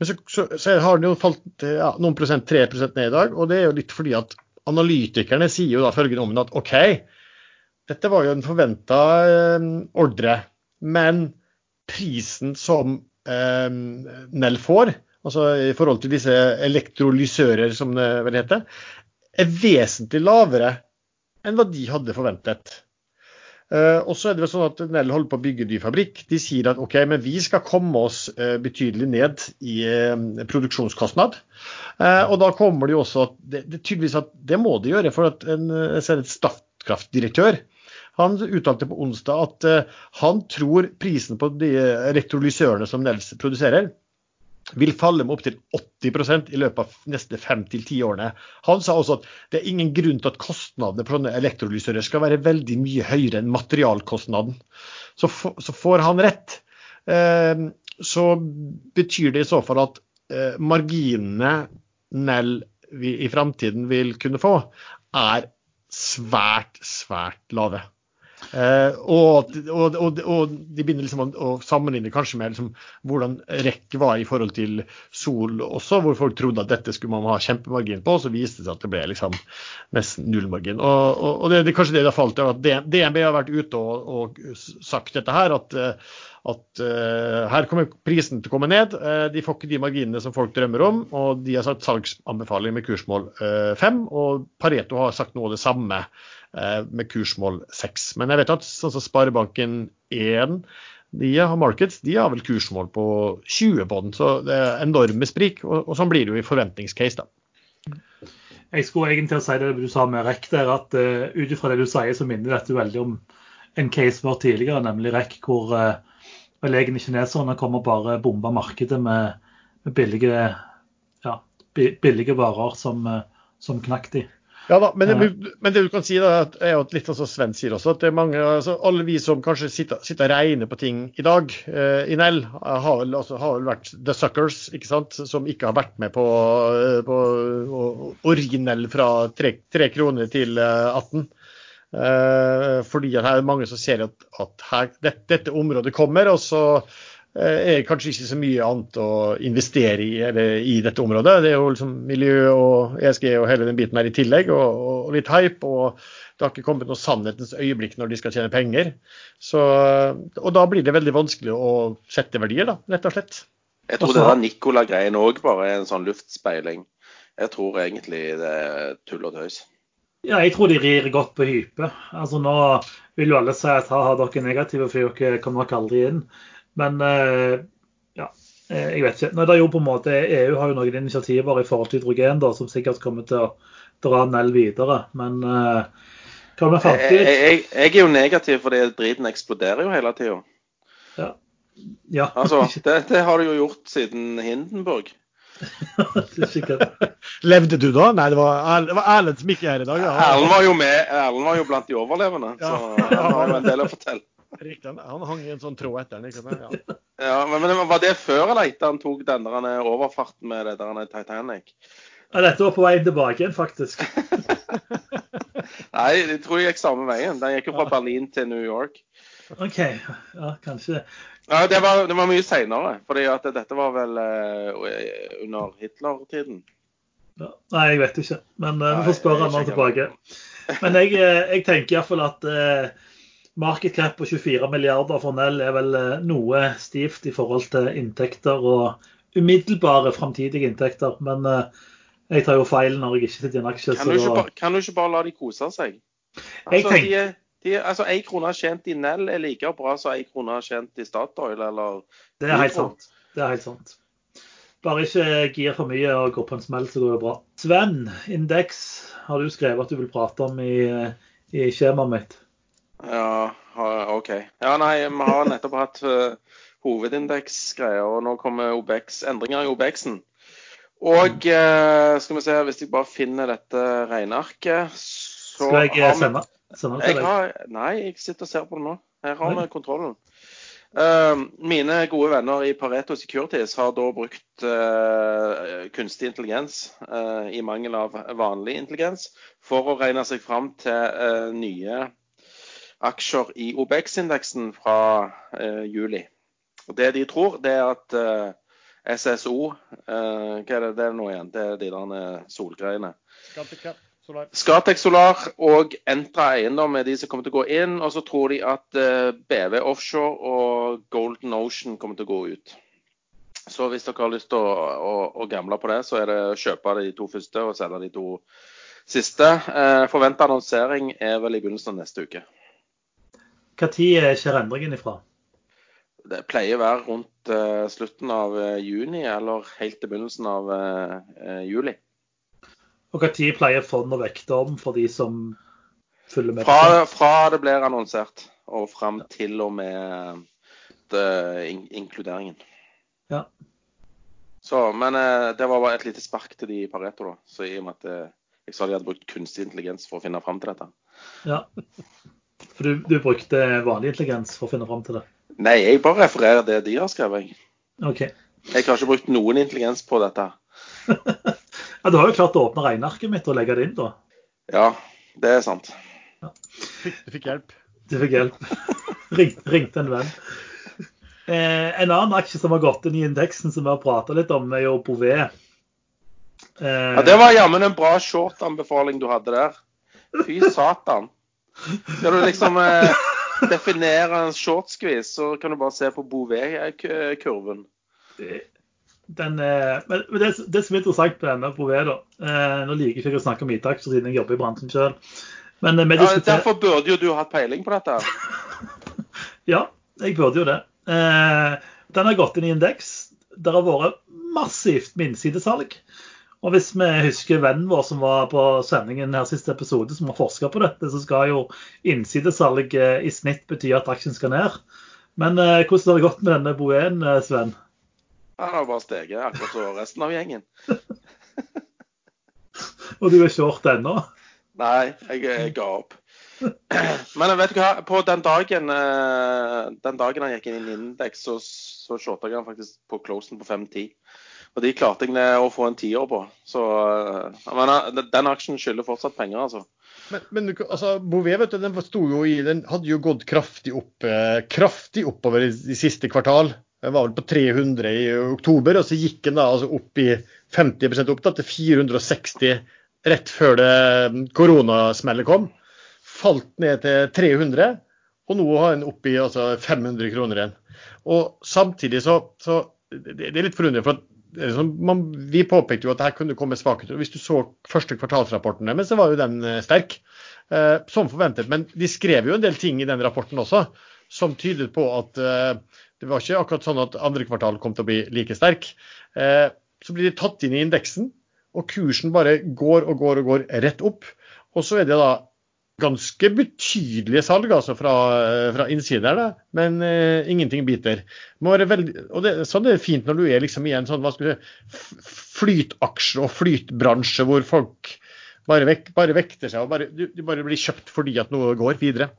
Men så, så, så har den jo falt ja, noen prosent, 3 ned i dag. Og det er jo litt fordi at analytikerne sier jo da følgende om at OK, dette var jo en forventa ordre, men prisen som Nell får, altså i forhold til disse elektrolysører som det vel heter, er vesentlig lavere enn hva de hadde forventet. Uh, og så er det vel sånn at Nell holder på å bygge ny fabrikk. De sier at OK, men vi skal komme oss uh, betydelig ned i uh, produksjonskostnad. og da kommer det jo også at det, det, tydeligvis at det må de gjøre. For at en, et Statkraft-direktør han uttalte på onsdag at han tror prisen på de elektrolysørene som Nels produserer, vil falle med opptil 80% i løpet av neste fem til ti årene. Han sa også at det er ingen grunn til at kostnadene på sånne elektrolysører skal være veldig mye høyere enn materialkostnaden. Så, for, så får han rett, eh, så betyr det i så fall at eh, marginene Nell i framtiden vil kunne få, er svært, svært lave. Uh, og, og, og, og, de begynner liksom å, å sammenligne kanskje med liksom, hvordan REC var i forhold til Sol også, hvor folk trodde at dette skulle man ha kjempemargin på, og så viste det seg at det ble liksom nesten nullmargin. Og, det, det, kanskje det det falt av, at DNB har vært ute og, sagt dette her, at, at uh, her kommer prisen til å komme ned. Uh, de får ikke de marginene som folk drømmer om, og de har sagt salgsanbefaling med kursmål 5, og Pareto har sagt noe av det samme Eh, med kursmål 6. Men jeg vet at sånn som Sparebanken 1 de har markeds, de har vel kursmål på 20 på den. Så det er enorme sprik. Og, og sånn blir det jo i forventningscase, da. Jeg skulle egentlig si det du sa med REC der, at uh, ut ifra det du sier, så minner dette veldig om en case vår tidligere, nemlig REC, hvor uh, beleggne kineserne kommer bare bomber markedet med, med billige, ja, billige varer som, uh, som knakk de. Ja da, men men det, du kan si da, er jo litt sånn som Sven sier også, at det er mange, altså alle vi som kanskje sitter, sitter og regner på ting i dag eh, i Nell, har vel, altså, har vel, vært the suckers, ikke sant, som ikke har vært med på, eh, på originell ri Nell fra 3 kroner til 18. Eh, eh, fordi her er det mange som ser at, at her, dette, dette området kommer. og så Eh, er kanskje ikke så mye annet å investere i, eller, i dette området. Det er jo liksom miljø og ESG og hele den biten her i tillegg, og, og litt hype. og Det har ikke kommet noe sannhetens øyeblikk når de skal tjene penger. Så, og da blir det veldig vanskelig å sette verdier, da, rett og slett. Jeg tror Også, det der Nicola-greien òg bare er en sånn luftspeiling. Jeg tror egentlig det er tull og tøys. Ja, jeg tror de rir godt på hype. Altså Nå vil jo alle si at har dere negative, for dere kommer nok aldri inn. Men eh, ja, eh, jeg vet ikke. Nei, det er jo på en måte, EU har jo noen initiativer i forhold til hydrogen da, som sikkert kommer til å dra Nell videre. Men uh, hva med framtid? Jeg, jeg, jeg, er jo negativ fordi driten eksploderer jo hele tida. Ja. ja. Altså, det, det, har du jo gjort siden Hindenburg. Levde du da? Nei, det var, det var Erlend som ikke er her i dag. Erlend var jo med, Erlend var jo blant de overlevende, ja. så han har jo en del å fortelle. Riktig, han hang i en sånn tråd etter den. Ja. ja, men, men, Var det før eller etter han tok denne overfarten med det der Titanic? Ja, dette var på vei tilbake igjen, faktisk. Nei, jeg tror jeg gikk samme veien. Den gikk jo fra Berlin til New York. OK, ja, kanskje. Ja, Det var, det var mye seinere, for dette var vel uh, under Hitler-tiden. Ja, nei, jeg vet ikke, men uh, vi får spørre han tilbake. Men jeg, jeg tenker iallfall at uh, market cap på 24 milliarder for Nell er vel eh, noe stivt i forhold til inntekter og umiddelbare framtidige inntekter. Men eh, jeg tar jo feil når jeg ikke sitter i en aksje. Kan du, ikke, bare, kan du ikke bare la de kose seg? Altså, tenker... de, de, altså, Én krone tjent i Nell er like bra som én krone tjent i Statoil eller Det er helt sant. Det er helt sant. Bare ikke gir for mye og går på en smell, så går det bra. Sven, indeks har du skrevet at du vil prate om i, i skjemaet mitt. Ja, OK. Ja, nei, vi har nettopp hatt uh, hovedindeksgreier, og nå kommer OBX, endringer i OBX-en. Og uh, skal vi se, hvis jeg bare finner dette regnearket så Skal jeg sende, sende det til deg? Har, nei, jeg sitter og ser på det nå. Her har vi kontrollen. Uh, mine gode venner i Pareto Securities har da brukt uh, kunstig intelligens uh, i mangel av vanlig intelligens for å regne seg fram til nye aksjer i OBX-indeksen fra eh, juli. Og Det de tror, det er at eh, SSO eh, Hva er det, det er nå igjen? Det er de der solgreiene. Solar. Scatec Solar og Entra Eiendom er de som kommer til å gå inn. Og så tror de at eh, BV Offshore og Golden Ocean kommer til å gå ut. Så hvis dere har lyst til å, å, å gamble på det, så er det å kjøpe de to første og selge de to siste. Eh, Forventa annonsering er vel i begynnelsen av neste uke. Når skjer endringen ifra? Det pleier å være rundt uh, slutten av uh, juni eller helt til begynnelsen av uh, eh, juli. Og når pleier fond å vekte om for de som følger med? Fra, fra det blir annonsert og fram til og med det, in inkluderingen. Ja. Så, men eh, det var bare et lite spark til de i Pareto, da. Så i og med at eh, jeg sa de hadde brukt kunstig intelligens for å finne fram til dette. ja. For du, du brukte vanlig intelligens for å finne fram til det? Nei, jeg bare refererer det de har skrevet. jeg. Jeg har ikke brukt noen intelligens på dette. Ja, Du har jo klart å åpne regnearket mitt og legge det inn, da. Ja, det er sant. Ja. du fikk hjelp. Du fikk hjelp. Ring, ringte en venn. Eh, en annen aksje som har gått inn i indeksen, som vi har prata litt om, er jo Bouvet. Eh, Ja, Det var jammen en bra short-anbefaling du hadde der. Fy satan. Skal du liksom eh, definere en short-squeeze, så kan du bare se på Bouvet-kurven. den, eh, men det, det som er interessant med denne Bouvet, da eh, Nå liker ikke jeg å snakke om IT-aksjer siden jeg jobber i bransjen sjøl. Eh, Ja, derfor burde jo du hatt peiling på dette. Ja, jeg burde jo det. Eh, den har gått inn i indeks. Det har vært massivt med innsidesalg. Og hvis vi husker vennen vår som var på sendingen her siste episode, som har forska på dette, så skal jo innsidesalg eh, i snitt bety at aksjen skal ned. Men eh, hvordan har det gått med denne Boen, eh, Sven? Han har bare steget, akkurat som resten av gjengen. Og du er short ennå? Nei, jeg, jeg ga opp. Men vet du hva, på den dagen, eh, den dagen han gikk inn i indeks, så, så shorta jeg han faktisk på closen på 5-10. Og de klarte jeg å få en tiår på. Så eh, men, eh, den aksjen skylder fortsatt penger, altså. Men, men altså, Bouvet vet du, den, i, den hadde jo gått kraftig opp, eh, kraftig oppover i, i siste kvartal. Den var vel på 300 i oktober, og så gikk den da altså opp i 50 opp da, til 460 rett før det mm, koronasmellet kom. Falt ned til 300, og nå har den opp i altså, 500 kroner igjen. Og samtidig så, så det, det er litt forunderlig, for at det sånn, man, vi påpekte jo at her kunne komme svakheter. Hvis du så første kvartalsrapporten deres, så var jo den eh, sterk. Eh, som forventet. Men de skrev jo en del ting i den rapporten også som tydet på at eh, det var ikke akkurat sånn at andre kvartal kom til å bli like sterk. Eh, så blir de tatt inn i indeksen, og kursen bare går og går og går rett opp. Og så er det da ganske betydelige salg altså fra, eh, fra innsiden her, da, men uh, ingenting biter. Må være veldig, og det, sånn er det fint når du er liksom i en sånn hva skal du si, flytaksje og flytbransje hvor folk bare, vek, bare vekter seg og bare, du, du bare blir kjøpt fordi at noe går videre.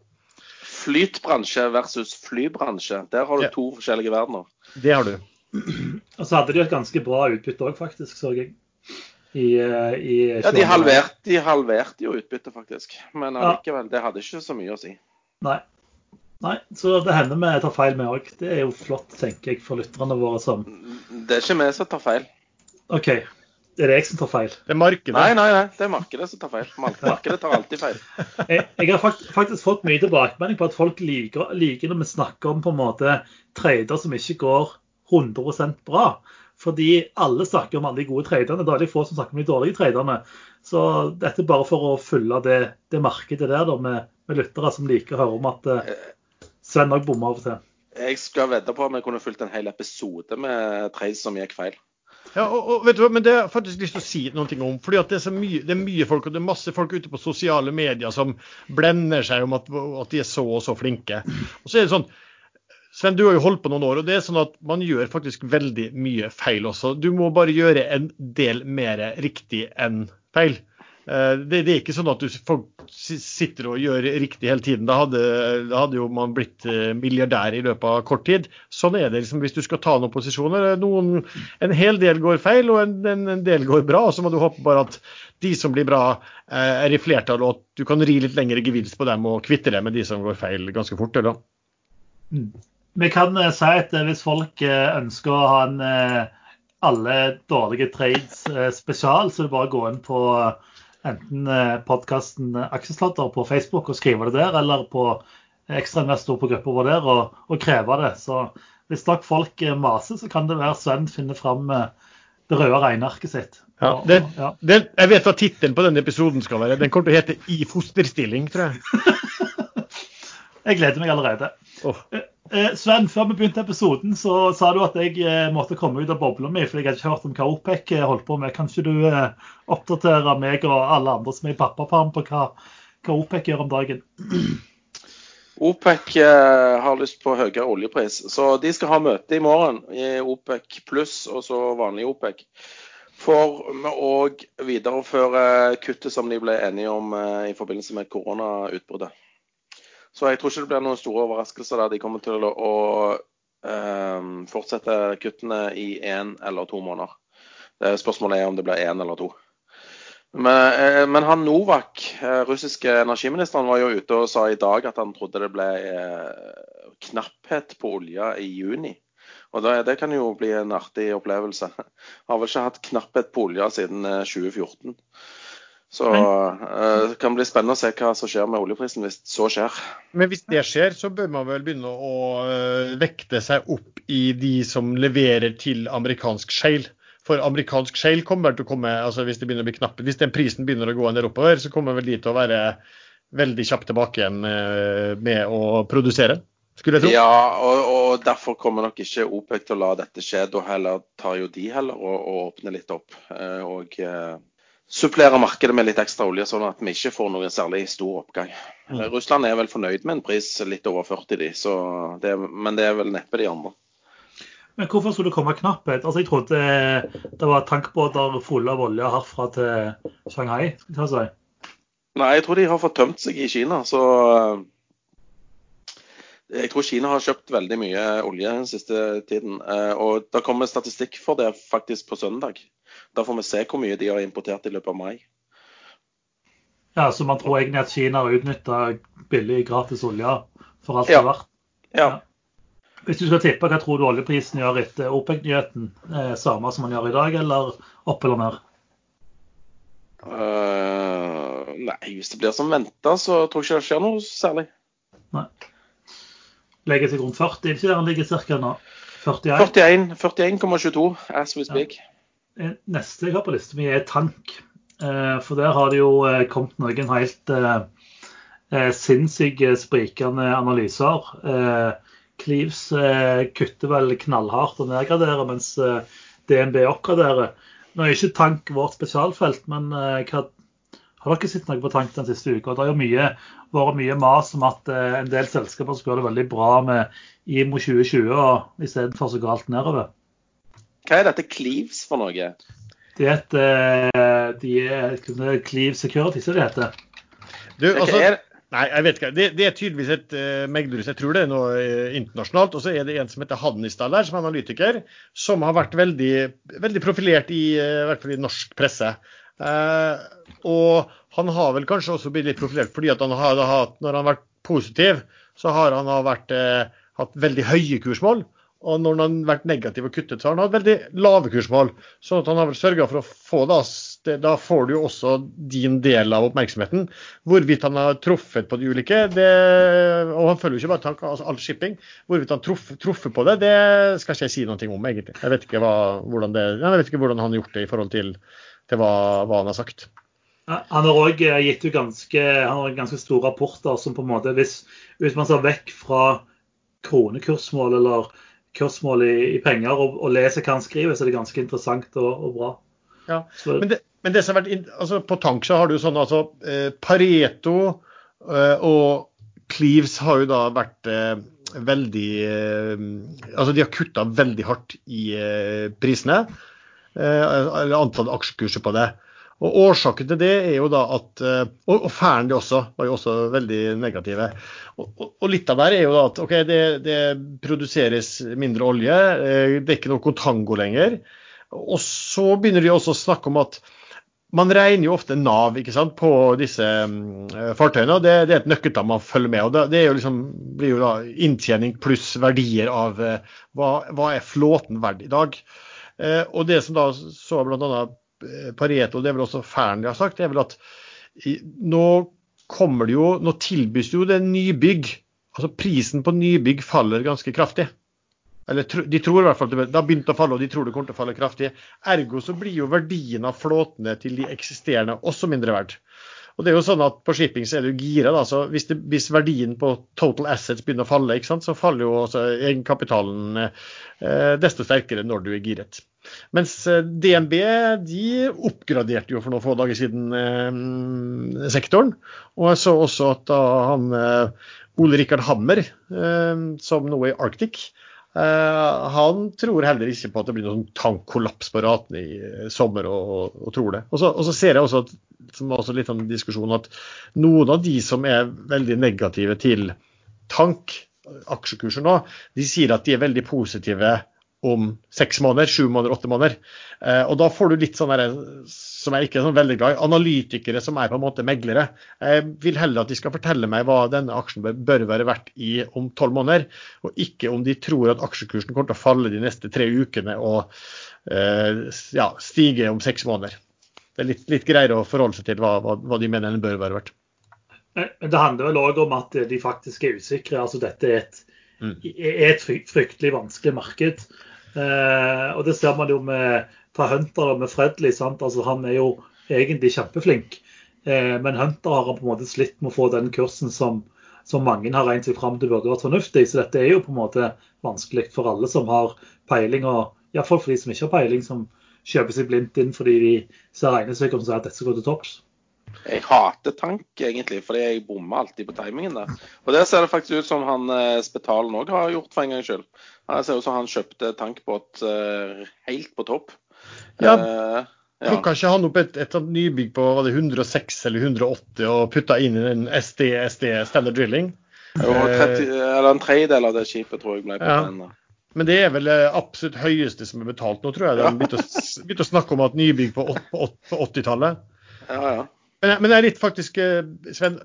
Flytbransje versus flybransje. Der har du Ja. to forskjellige verdener. Det har du. Og så hadde de et ganske bra utbytte òg, faktisk, så jeg. I, eh, i Ja, de halverte, de halverte jo utbyttet, faktisk. Men Ja. allikevel, det hadde ikke så mye å si. Nei. Nei, så det hender vi tar feil, vi òg. Det er jo flott, tenker jeg, for lytterne våre som Det er ikke vi som tar feil. OK, er det jeg som tar feil? Det er markedet. Nei, nei, nei, det er markedet som tar feil. Markedet tar alltid feil. Jeg, jeg har faktisk, faktisk fått mye tilbakemelding på at folk liker, liker når vi snakker om på en måte trader som ikke går 100% bra. Fordi alle snakker om alle de gode traderne. Da er det få som snakker om de dårlige traderne. Så dette er bare for å fylle det, det markedet der da, med, med lyttere som liker å høre om at eh, Sven òg bommer av og til. Jeg skal vedde på om jeg kunne fulgt en hel episode med trades som gikk feil. Ja, og, og vet du hva, men Det har jeg faktisk lyst til å si noe om. fordi at det er, så mye, det er mye folk og det er masse folk ute på sosiale medier som blender seg om at, at de er så og så flinke. Og så er det sånn, Sven, du har jo holdt på noen år, og det er sånn at man gjør faktisk veldig mye feil også. Du må bare gjøre en del mer riktig enn feil. Eh, det, det, er ikke sånn at du folk sitter og gjør riktig hele tiden. Da hadde, da hadde, jo man blitt eh, milliardær i løpet av kort tid. Sånn er det liksom hvis du skal ta noen posisjoner. Noen, en hel del går feil, og en, en, en del går bra. og Så må du håpe bare at de som blir bra, eh, er i flertall, og at du kan ri litt lengre gevinst på dem og kvitte deg med de som går feil ganske fort. Eller? Mm. Vi kan si at hvis folk ønsker å ha en alle dårlige trades spesial, så er det bare å gå inn på enten eh, podkasten Aksjesladder på Facebook og skrive det der, eller på ekstrainvestor på gruppa vår der og, og, kreve det. Så hvis dere folk eh, maser, så kan det være Sven finner fram eh, det røde regnearket sitt. Ja, det, ja. Det, jeg vet hva tittelen på denne episoden skal være. Den kommer til å hete 'I fosterstilling', tror jeg. jeg gleder meg allerede. Oh. Eh, Sven, før vi begynte episoden, så sa du at jeg eh, måtte komme ut av bobla mi, for jeg hadde ikke hørt om hva OPEC holdt på med. Kan ikke du oppdatere meg og alle andre som er i pappaperm på hva, hva, OPEC gjør om dagen? OPEC har lyst på høyere oljepris, så de skal ha møte i morgen i OPEC pluss og så vanlig OPEC. For å videreføre kuttet som de ble enige om i forbindelse med koronautbruddet. Så jeg tror ikke det blir noen store overraskelser der. De kommer til å, å um, fortsette kuttene i én eller to måneder. Spørsmålet er om det blir én eller to. Men, eh, men, han Novak, eh, russiske energiministeren, var jo ute og sa i dag at han trodde det ble eh, knapphet på olje i juni. Og det, det, kan jo bli en artig opplevelse. Har vel ikke hatt knapphet på olje siden 2014. Så uh, det kan bli spennende å se hva som skjer med oljeprisen hvis så skjer. Men hvis det skjer, så bør man vel begynne å uh, vekte seg opp i de som leverer til amerikansk shale. For amerikansk shale kommer til å komme altså hvis det begynner å bli knappe. Hvis den prisen begynner å gå en del oppover, så kommer vel de til å være veldig kjapt tilbake igjen uh, med å produsere. Skulle jeg tro. Ja, og, og, derfor kommer nok ikke OPEC til å la dette skje. Da heller tar jo de heller og, og åpner litt opp. og supplere markedet med litt ekstra olje, sånn at vi ikke får noen særlig stor oppgang. Mm. Russland er vel fornøyd med en pris litt over 40, de, det, men det er vel neppe de andre. Men hvorfor skulle det komme knapphet? Altså, Jeg trodde det var tankbåter fulle av olje herfra til Shanghai. skal jeg si. Nei, jeg tror de har fått tømt seg i Kina. Så eh, jeg tror Kina har kjøpt veldig mye olje den siste tiden. Eh, og det kommer statistikk for det faktisk på søndag. Da får vi se hvor mye de har importert i løpet av mai. Ja, Så man tror egentlig at Kina har utnytta billig gratis olje for alt det er verdt? Ja. ja. Hvis du skal tippe, hva tror du oljeprisen gjør etter OPEC-nyheten? Eh, samme som man gjør i dag, eller opp eller ned? Uh, nei, hvis det blir som venta, så tror jeg ikke det skjer noe særlig. Nei. Legger seg rundt 40, ikke der han ligger ca. nå? 41? 41,22 as we speak. Ja. Eh, neste jeg har på lista mi, er tank. Eh, for der har det jo eh, kommet noen helt sinnssyke, sprikende analyser. Cleaves kutter vel knallhardt og nedgraderer, mens DNB oppgraderer. Nå er ikke tank vårt spesialfelt, men hva, har dere sett noe på tank den siste uka? Det har jo mye, vært mye mas om at en del selskaper skal gjøre det veldig bra med IMO 2020 og istedenfor så galt nedover. Hva er dette Cleaves for noe? Det er et eh, de er, Cleave Security, som det heter. Du, altså, nei, jeg vet ikke. Det, det er tydeligvis et uh, meglerhus. Jeg tror det er noe uh, internasjonalt. Og så er det en som heter Hannisdal her, som er analytiker, som har vært veldig, veldig profilert i, uh, hvert fall i norsk presse. Uh, og han har vel kanskje også blitt litt profilert fordi at han har, hatt, når han har vært positiv, så har han vært, hatt veldig høye kursmål. Og når han har vært negativ og kuttet, så har han hatt veldig lave kursmål. Så han har vel sørga for å få da, da får du jo også din del av oppmerksomheten. Hvorvidt han har truffet på de ulike, det, og han følger jo ikke bare tanker, altså all shipping. Hvorvidt han truffet, truffet på det, det skal ikke jeg si noe om, egentlig. Jeg vet ikke, hva, hvordan, det, jeg vet ikke hvordan han har gjort det i forhold til, til hva, hva han har sagt. Han har òg gitt ut ganske, ganske, store rapporter som på en måte Hvis, hvis man ser vekk fra kronekursmål eller kursmål i, i penger og, og, leser hva han skriver, så er det ganske interessant og, og bra. Ja, men det, men det, som har vært, altså På tank så har du sånn altså eh, Pareto eh, og Cleaves har jo da vært eh, veldig eh, Altså de har kutta veldig hardt i eh, prisene. Eh, eller antall aksjekurser på det. Og Årsaken til det er jo da at eh, Og, færen de også var jo også veldig negative. Og, og, og, litt av det er jo da at OK, det, det produseres mindre olje, eh, det er ikke noe kontango lenger. Og så begynner de også å snakke om at man regner jo ofte Nav sant, på disse um, fartøyene. og det, det, er et nøkkeltall man følger med. og Det, det jo liksom, blir jo da inntjening pluss verdier av hva, hva, er flåten verd i dag. Uh, og det som da så bl.a. Pareto, det er vel også Fearnley har sagt, det er vel at nå kommer det jo, nå tilbys jo det nybygg. Altså prisen på nybygg faller ganske kraftig. Eller de tror i hvert fall det har begynt å falle, og de tror det kommer til å falle kraftig. Ergo så blir jo verdien av flåtene til de eksisterende også mindre verdt. Og det er jo sånn at På shipping så er du gira. så hvis, hvis verdien på total assets begynner å falle, ikke sant, så faller jo også egenkapitalen eh, desto sterkere når du er giret. Mens eh, DNB de oppgraderte jo for noen få dager siden eh, sektoren. Og jeg så også at da han eh, Ole Rikard Hammer, eh, som nå er i Arctic, han tror heller ikke på at det blir noen tankkollaps på ratene i uh, sommer, og, og, tror det. Og så, og så, ser jeg også, at, som også litt sånn diskusjon, at noen av de som er veldig negative til tank, aksjekurser nå, de sier at de er veldig positive om seks måneder, sju måneder, åtte måneder. Eh, og da får du litt sånn som jeg ikke er sånn veldig glad i. Analytikere som er på en måte meglere. Jeg vil heller at de skal fortelle meg hva denne aksjen bør være verdt i om tolv måneder, og ikke om de tror at aksjekursen kommer til å falle de neste tre ukene og eh, ja, stige om seks måneder. Det er litt, litt greiere å forholde seg til hva, hva, hva de mener den bør være verdt. Eh, det handler vel òg om at de faktisk er usikre. altså Dette er et, mm. er et fryktelig vanskelig marked. Eh, og det ser man jo med ta Hunter med Fredly. Altså, han er jo egentlig kjempeflink, eh, men Hunter har på en måte slitt med å få den kursen som, som mange har regnet seg fram til burde vært fornuftig. Så dette er jo på en måte vanskelig for alle som har peiling, og iallfall for de som ikke har peiling, som kjøper seg blindt inn fordi de ser regnestykker som sier at dette skal gå til topps. Jeg hater tank, egentlig, fordi jeg bommer alltid på timingen der. Og der ser det faktisk ut som han eh, Spetalen òg har gjort for en gangs skyld. Det ser ut som han kjøpte tankbåt uh, helt på topp. Ja. Uh, ja. Plukka ikke han opp et, et nybygg på var det 106 eller 180 og putta inn i en SD, SD standard drilling? Jo, 30, eller en tredjedel av det skipet tror jeg ble på ja. den. Men det er vel absolutt høyeste som er betalt nå, tror jeg. De har begynt å, å snakke om at nybygg på, på, på 80-tallet. Ja, ja. Men, men jeg er litt faktisk, Sven,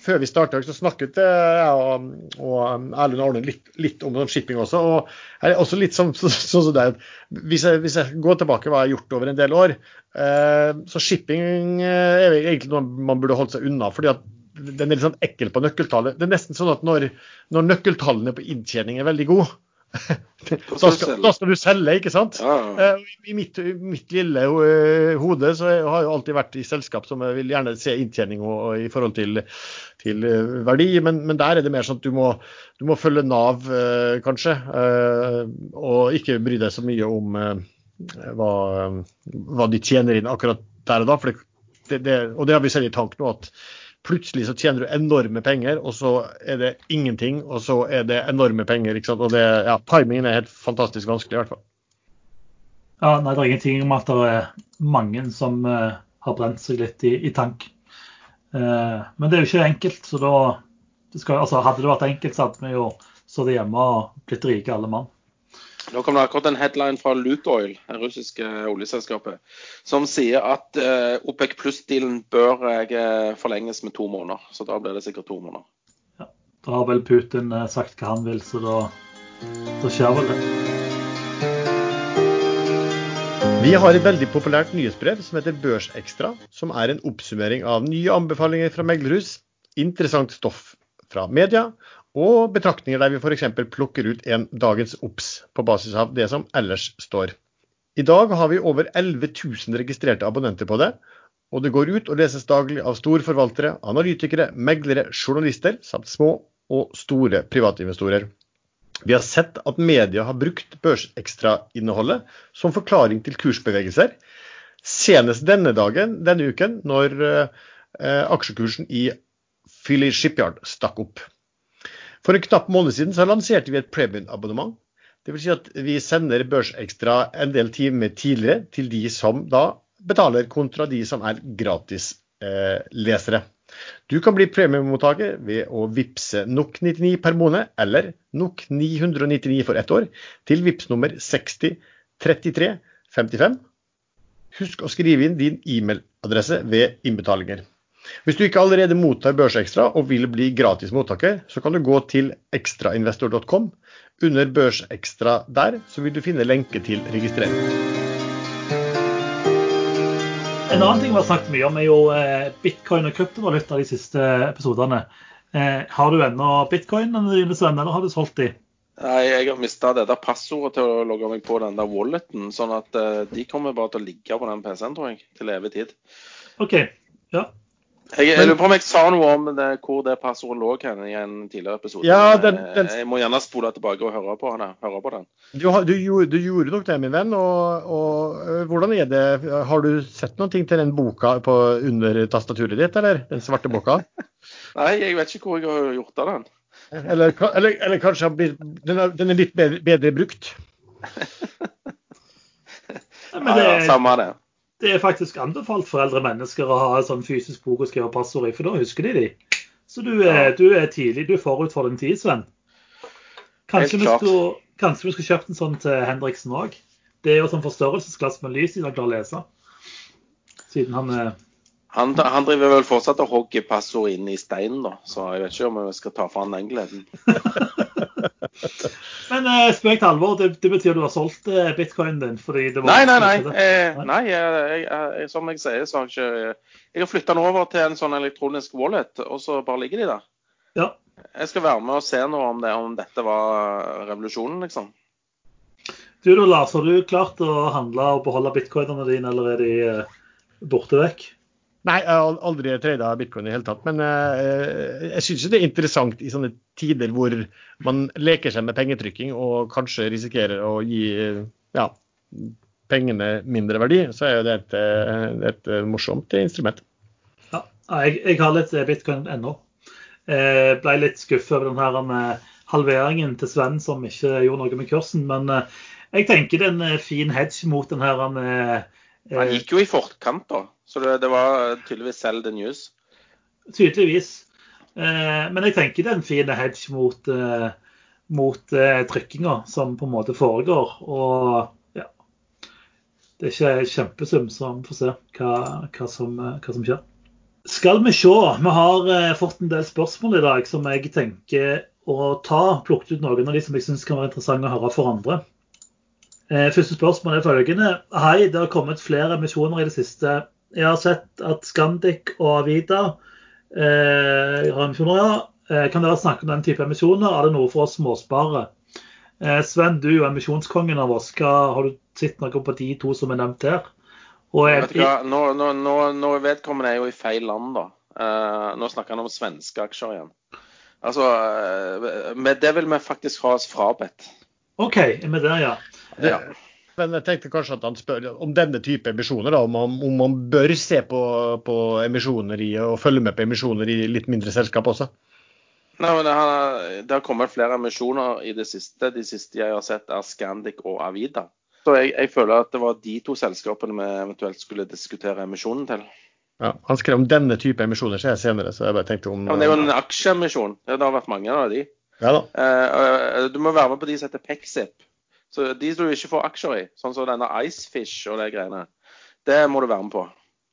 før vi starta, så snakket jeg og, og Erlend Arne litt, litt, om shipping også. og jeg er også litt sånn som så hvis, hvis, jeg, går tilbake hva jeg har gjort over en del år, uh, så shipping eh, er egentlig noe man burde holdt seg unna. fordi at den er litt sånn ekkel på nøkkeltallet. Det er nesten sånn at når, når nøkkeltallene på inntjening er veldig gode, da, skal, da skal, du selge, ikke sant? Ja. Eh, I mitt, mitt, lille eh, hode så har jeg alltid vært i selskap som jeg vil gjerne se inntjening og, og i forhold til, til eh, verdi, men, men, der er det mer sånn at du må, du må følge Nav, kanskje, og ikke bry deg så mye om hva, hva de tjener inn akkurat der og da. det, det, og det har vi selv i tank nå, at Plutselig så tjener du enorme penger, og så er det ingenting, og så er det enorme penger. ikke sant? Og det, ja, Timingen er helt fantastisk vanskelig, i hvert fall. Ja, nei, Det er ingenting om at det er mange som uh, har brent seg litt i, i tank. Uh, men det er jo ikke enkelt. så da, skal, altså, Hadde det vært enkelt, så hadde vi jo sittet hjemme og blitt rike alle mann. Nå kom det akkurat en headline fra Lukoil, det russiske oljeselskapet, som sier at eh, OPEC pluss-dealen bør eh, forlenges med to måneder. Så da blir det sikkert to måneder. Ja, Da har vel Putin eh, sagt hva han vil, så da, da skjer vel det. Vi har et veldig populært nyhetsbrev som heter Børsekstra, som er en oppsummering av nye anbefalinger fra meglerhus, interessant stoff fra media og betraktninger der vi f.eks. plukker ut en dagens obs på basis av det som ellers står. I dag har vi over 11 000 registrerte abonnenter på det, og det går ut og leses daglig av storforvaltere, analytikere, meglere, journalister samt små og store privatinvestorer. Vi har sett at media har brukt børsekstrainnholdet som forklaring til kursbevegelser. Senest denne dagen, denne uken, når eh, aksjekursen i Philly Shipyard stakk opp. For en knapp måned siden så lanserte vi et premium-abonnement. Dvs. Si at vi sender Børsekstra en del timer tidligere til de som da betaler kontra de som er gratislesere. Du kan bli premiemottaker ved å vippse NOK 99 per måned eller NOK 999 for ett år til vips nummer 603355. Husk å skrive inn din e-mailadresse ved innbetalinger. Hvis du ikke allerede mottar Børsekstra og vil bli gratis mottaker, så kan du gå til ekstrainvestor.com. Under Børsekstra der så vil du finne lenke til registrering. En annen ting vi har snakket mye om, er jo eh, bitcoin og kryptovaluta de siste episodene. Eh, har du ennå bitcoin eller har du solgt de? Nei, jeg har mista det der passordet til å logge meg på den der walleten. Sånn at uh, de kommer bare til å ligge på den PC-en, tror jeg, til evig tid. OK. Ja. Jeg, jeg lurer på om jeg sa noe om det, hvor det passordet lå hen i en tidligere episode. Ja, den, den... Jeg må gjerne spole tilbake og høre på, den. Høre på den. Du, du, du, gjorde nok det, min venn. Og, og, hvordan er det? Har du sett noen ting til den boka på, under tastaturet ditt, eller? Den svarte boka? Nei, jeg vet ikke hvor jeg har gjort av den. Eller, eller, eller kanskje den er, den er litt bedre, bedre brukt? ja, ja, samme det det er faktisk anbefalt for eldre mennesker å ha en sånn fysisk bok å skrive passord i, for da husker de de. Så du er, du er tidlig, du er forut for din tid, Sven. Kanskje vi, skulle, kanskje vi skulle kjøpt en sånn til Henriksen òg. Det er jo sånn forstørrelsesglass med lys i han klarer å lese. Siden han er han, han, driver vel fortsatt og hogger passord inn i steinen, da. Så jeg vet ikke om vi skal ta fra han den gleden. Men eh, spøk til alvor, det, det, betyr du har solgt eh, bitcoinen din? fordi det var... Nei, nei, nei. Eh, nei jeg, jeg, som jeg sier, så har jeg ikke Jeg har flytta den over til en sånn elektronisk wallet, og så bare ligger de der. Ja. Jeg skal være med og se noe om, det, om dette var revolusjonen, liksom. Du da, Lars, har du klart å handle og beholde bitcoinene dine, eller er de eh, borte vekk? Nei, jeg har aldri trada bitcoin i det hele tatt. Men uh, jeg syns det er interessant i sånne tider hvor man leker seg med pengetrykking og kanskje risikerer å gi ja, pengene mindre verdi. Så er jo det et, et morsomt instrument. Ja, jeg, jeg har litt bitcoin ennå. Jeg ble litt skuffa over den her med halveringen til Sven som ikke gjorde noe med kursen. Men eh, jeg tenker det er en fin hedge mot den her Han gikk jo i forkant, da. Så det, det var tydeligvis selv the news? Tydeligvis. Eh, men jeg tenker det er en fin hedge mot, eh, mot eh, trykkinga som på en måte foregår. Og ja, det er ikke kjempesum, så vi får se hva, hva, som, hva, som, skjer. Skal vi se. Vi har eh, fått en del spørsmål i dag som jeg tenker å ta. Plukket ut noen av de som jeg syns kan være interessante å høre for andre. Eh, første spørsmål er følgende. Hei, det har kommet flere emisjoner i det siste jeg har sett at Scandic og Avida eh, har emisjoner, ja. Eh, kan dere snakke om den type emisjoner? Er det noe for oss småsparere? Eh, Sven, du er emisjonskongen av oss. Hva, har du sett noe på de to som er nevnt her? Jeg, nå, nå, nå, nå vedkommende er jo i feil land, da. Eh, nå snakker han om svenske aksjer igjen. Altså, uh, med det vil vi faktisk ha oss frabedt. OK, med det, ja. ja. Men jeg tenkte kanskje at han spør om denne type emisjoner, da, om, man, om man bør se på, på, emisjoner i, og følge med på emisjoner i litt mindre selskap også? Nei, men det har, det har, kommet flere emisjoner i det siste. De siste jeg har sett, er Scandic og Avida. Så jeg, jeg føler at det var de to selskapene vi eventuelt skulle diskutere emisjonen til. Ja, Han skrev om denne type emisjoner så jeg senere, så jeg bare tenkte om ja, men Det er jo en aksjeemisjon. Det har vært mange av de. Ja da. Eh, du må være med på de som heter Pexip. Så de som du ikke får aksjer i, sånn som denne Icefish og de greiene, det må du være med på.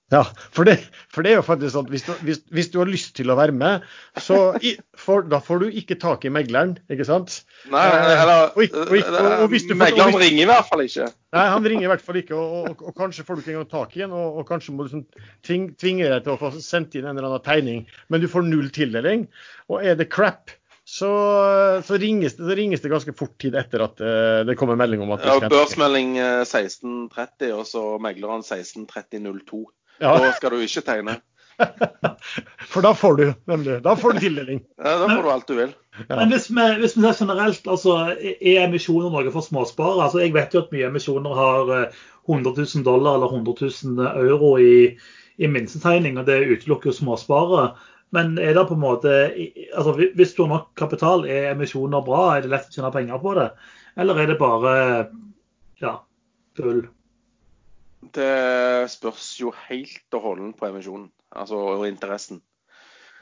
Ja, for det, for det er jo faktisk sånn at hvis du, hvis, hvis du, har lyst til å være med, så i, for, da får du ikke tak i megleren, ikke sant? Nei, eller Megleren ringer i hvert fall ikke. Nei, han ringer i hvert fall ikke, og, kanskje får du ikke engang tak i en, og kanskje må du sånn, tving, tvinge deg til å få sendt inn en eller annen tegning, men du får null tildeling. Og er det crap, så, så, ringes det, så, ringes det, ganske fort tid etter at uh, det kommer melding om at Ja, Børsmelding 1630 og så megleren 163002. Ja. Da skal du ikke tegne. For da får du nemlig da får du tildeling. Ja, Da får du alt du vil. Ja. Men hvis vi, hvis vi, ser generelt, altså, er emisjoner noe for småsparere? Altså, jeg vet jo at mye emisjoner har 100 eh, 000 dollar eller 100 000 euro i, i minstetegning, og det utelukker jo småsparere. Men er det på en måte altså Hvis du har nok kapital, er emisjoner bra? Er det lett å tjene penger på det? Eller er det bare ja, tull? Det spørs jo helt og holdent på emisjonen, altså og interessen.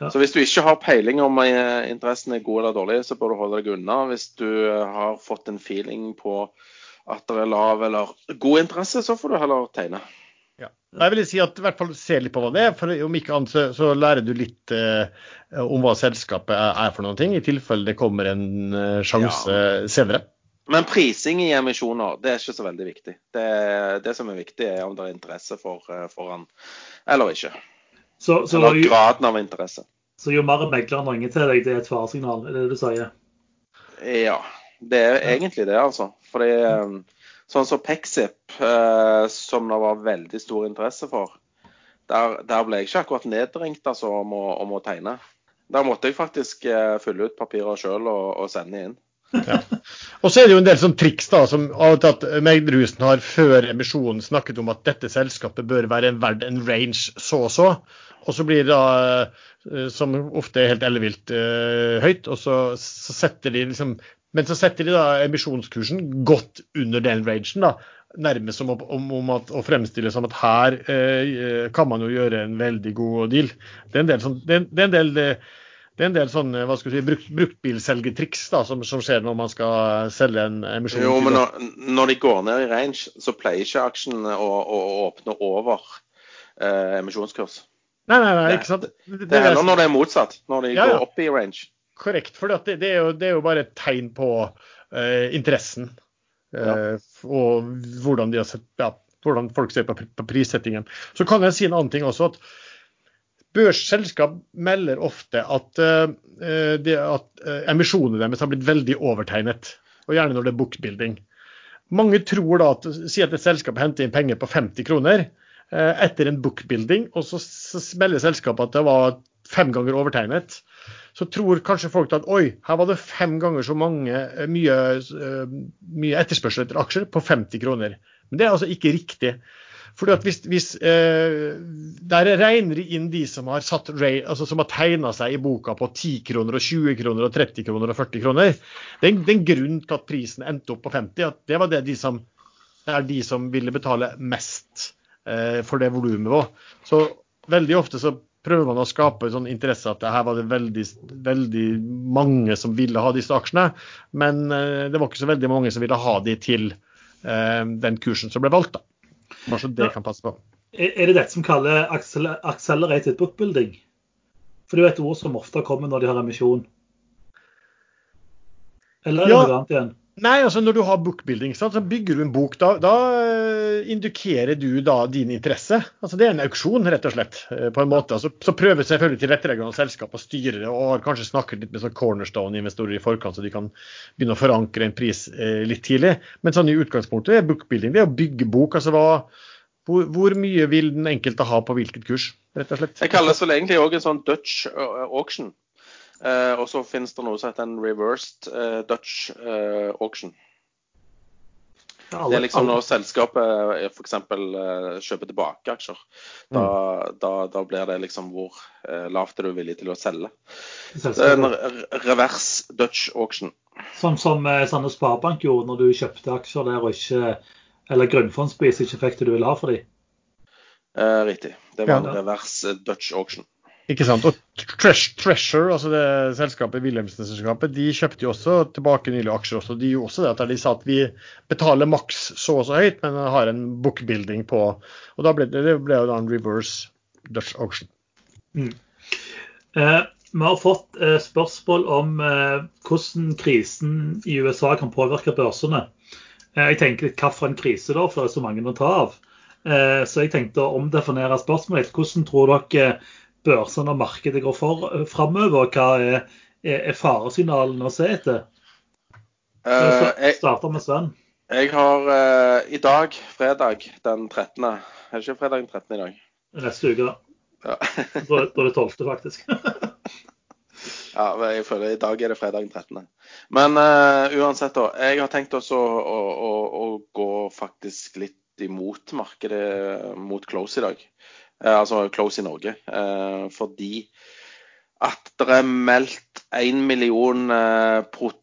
Ja. Så hvis du ikke har peiling om eh, interessen er god eller dårlig, så bør du holde deg unna. Hvis du eh, har fått en feeling på at det er lav eller god interesse, så får du heller tegne. Ja. Jeg vil si at i hvert fall se litt på hva det er, for om ikke annet så, så lærer du litt eh, om hva selskapet er, for noen ting, i tilfelle det kommer en eh, sjanse senere. Men prising i emisjoner det er ikke så veldig viktig. Det, det som er viktig, er om det er interesse for, eh, for han eller ikke. Så, så, Eller jo, graden av interesse. så jo mer megleren ringer til deg, det er et faresignal, er det det du sier? Ja, det er egentlig det, altså. Fordi eh, sånn som Pexip, eh, som det var veldig stor interesse for, der, der ble jeg ikke akkurat nedringt altså, om, å, om å tegne. Der måtte jeg faktisk eh, fylle ut papirer sjøl og, og sende inn. Ja. Og så er det jo en del sånn triks da, som av og til at meglerhusen har før emisjonen snakket om at dette selskapet bør være en en range så og så. Og så blir det da, eh, som ofte er helt ellevilt eh, høyt, og så setter de liksom Men så setter de da emisjonskursen godt under den rangen, da. Nærmest som om, om, at, å fremstille som at her eh, kan man jo gjøre en veldig god deal. Det er en del, sånn, det er, det er en del eh, det er en del sånne hva skal si, brukt, bruktbilselgertriks da, som, som skjer når man skal selge en emisjon. Jo, men når, når de går ned i range, så pleier ikke aksjen å, å, åpne over eh, emisjonskurs. Nei, nei, nei, ikke sant. Det, Det er heller når det er motsatt, når de Ja, ja. går opp i range. Korrekt. For det, det, er jo, det er jo bare et tegn på eh, interessen. eh, Og hvordan, de har sett, ja, hvordan folk ser på, på prissettingen. Så kan jeg si en annen ting også. at Børsselskap melder ofte at, eh, de, at eh, emisjonene deres har blitt veldig overtegnet. Og gjerne når det er bookbuilding. Mange tror da at Si at et selskap henter inn penger på 50 kroner eh, etter en bookbuilding, og så, så melder selskapet at det var fem ganger overtegnet. Så tror kanskje folk at oi, her var det fem ganger så mange, eh, mye, eh, mye etterspørsel etter aksjer på 50 kroner. Men det er altså ikke riktig. Fordi at hvis, hvis eh, Der regner de inn de som har satt altså har tegna seg i boka på 10 kroner og 20 kroner og 30 kroner og 40 kroner. Det er, det er en grunn til at prisen endte opp på 50. at Det var det de som, det er de som ville betale mest eh, for det volumet. Så veldig ofte så prøver man å skape sånn interesse at her var det veldig, veldig mange som ville ha disse aksjene. Men eh, det var ikke så veldig mange som ville ha de til eh, den kursen som ble valgt. da. Så det kan passe på. Er er det dette som kalles accelerated bookbuilding? For det er jo et ord som ofte kommer når de har emisjon. Eller er det Ja. noe annet igjen? Nei, altså når du har bookbuilding, så bygger du en bok. Da, da eh, indikerer du da din interesse. Altså Det er en auksjon, rett og slett. eh, på en måte. Altså, så prøver selvfølgelig tilretteleggende selskap og styrere og har kanskje snakket litt med sånn cornerstone-investorer i forkant, så de kan begynne å forankre en pris eh, litt tidlig. Men sånn i utgangspunktet er bookbuilding det er å bygge bok. altså hva, hvor, hvor mye vil den enkelte ha på hvilket kurs, rett og slett. Det kalles vel egentlig òg en sånn Dutch uh, auction. Eh, og så finnes det noe som heter en reversed eh, Dutch eh, auction. Det er liksom når selskapet f.eks. Uh, kjøper tilbake aksjer. Da, da, da blir det liksom hvor eh, lavt er du villig til å selge. Er en selskapet. revers Dutch auction. Sånn som eh, Sandnes Sparebank gjorde når du kjøpte aksjer der og ikke Eller grunnfondsbevis ikke fikk det du ville ha for dem. Eh, riktig. Det var en Ja. revers eh, Dutch auction. Ikke sant. Og Treasure, altså det selskapet Wilhelmsen-selskapet, de kjøpte jo også tilbake nylig aksjer også. De gjorde også det at de sa at vi betaler maks så og så høyt, men har en bookbuilding på. Og da ble det, det ble jo da en reverse Dutch auction. Eh, vi har fått eh, spørsmål om eh, hvordan krisen i USA kan påvirke børsene. Eh, jeg tenker hvilken krise, da, for det er så mange å ta av. Eh, så jeg tenkte å omdefinere spørsmålet. Hvordan tror dere børsene og markedet går for eh, framover? Hva er, er, faresignalene å se etter? Uh, jeg, starter med Sven. jeg har uh, i dag, fredag den 13. Er det ikke fredag den 13. i dag? Neste uke. da. Ja. Da, da er det 12., faktisk. Ja, men jeg føler I dag er det fredag den 13. Men uh, uansett, da. Jeg har tenkt også å, å, å gå faktisk litt imot markedet mot close i dag. Eh, altså close i Norge. Eh, fordi at det er meldt én million eh, prot,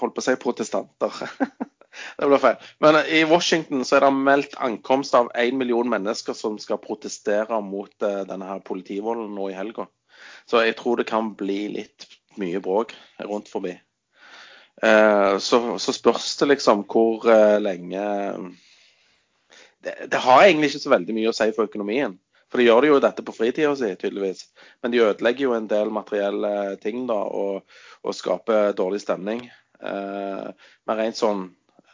holdt på å si protestanter det ble feil. Men i Washington så er det meldt ankomst av én million mennesker som skal protestere mot denne her politivolden nå i helga. Så jeg tror det kan bli litt mye bråk rundt forbi. Så, så, spørs det liksom hvor lenge det, det, har egentlig ikke så veldig mye å si for økonomien. For de gjør det jo dette på fritida si, tydeligvis. Men de ødelegger jo en del materielle ting da, og, og skaper dårlig stemning. Eh, men rent sånn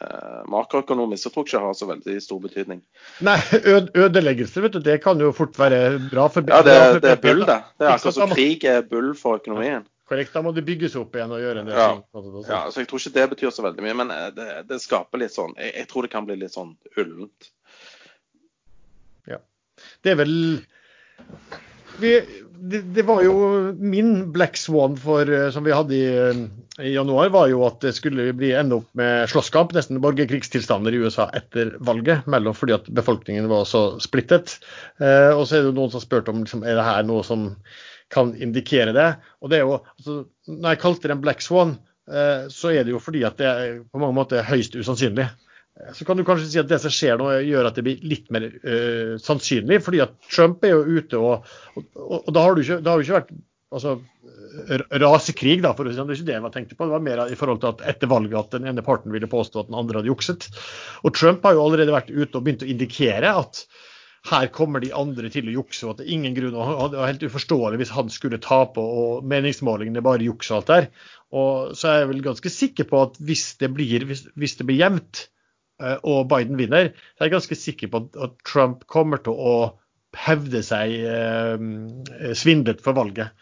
eh, makroøkonomisk så tror jeg ikke har så veldig stor betydning. Nei, ødeleggelse vet du, det kan jo fort være bra for Ja, det, det er bull, det. Det er akkurat som krig er bull for økonomien. Korrekt, da må det bygges opp igjen og gjøre en del ja. ting. Ja, så Jeg tror ikke det betyr så veldig mye, men eh, det, det skaper litt sånn jeg, jeg, tror det kan bli litt sånn ullent. Det er vel vi, det, det, var jo min black swan for, eh, som vi hadde i, eh, i, januar, var jo at det skulle bli ende opp med slåsskamp, nesten borgerkrigstilstander i USA etter valget, mellom fordi at befolkningen var så splittet. Eh, og så er det jo noen som har spurt om liksom, er det her noe som kan indikere det. Og det er jo, altså, Når jeg kalte det en black swan, eh, så er det jo fordi at det er på mange måter høyst usannsynlig. Eh, så kan du kanskje si at det som skjer nå, gjør at det blir litt mer uh, sannsynlig. fordi at Trump er jo ute, og, og, og, da har det ikke, har ikke vært altså, rasekrig, da, for å si det. Det er ikke det jeg tenkte på. Det var mer i forhold til at etter valget at den ene parten ville påstå at den andre hadde jukset. Og Trump har jo allerede vært ute og begynt å indikere at her kommer de andre til å jukse, og at det er ingen grunn. og Det var helt uforståelig hvis han skulle tape og meningsmålingene bare juks og alt der. Og så er jeg vel ganske sikker på at hvis det blir, hvis, hvis det blir jevnt, og Biden vinner, så er jeg ganske sikker på at Trump kommer til å hevde seg eh, svindlet for valget.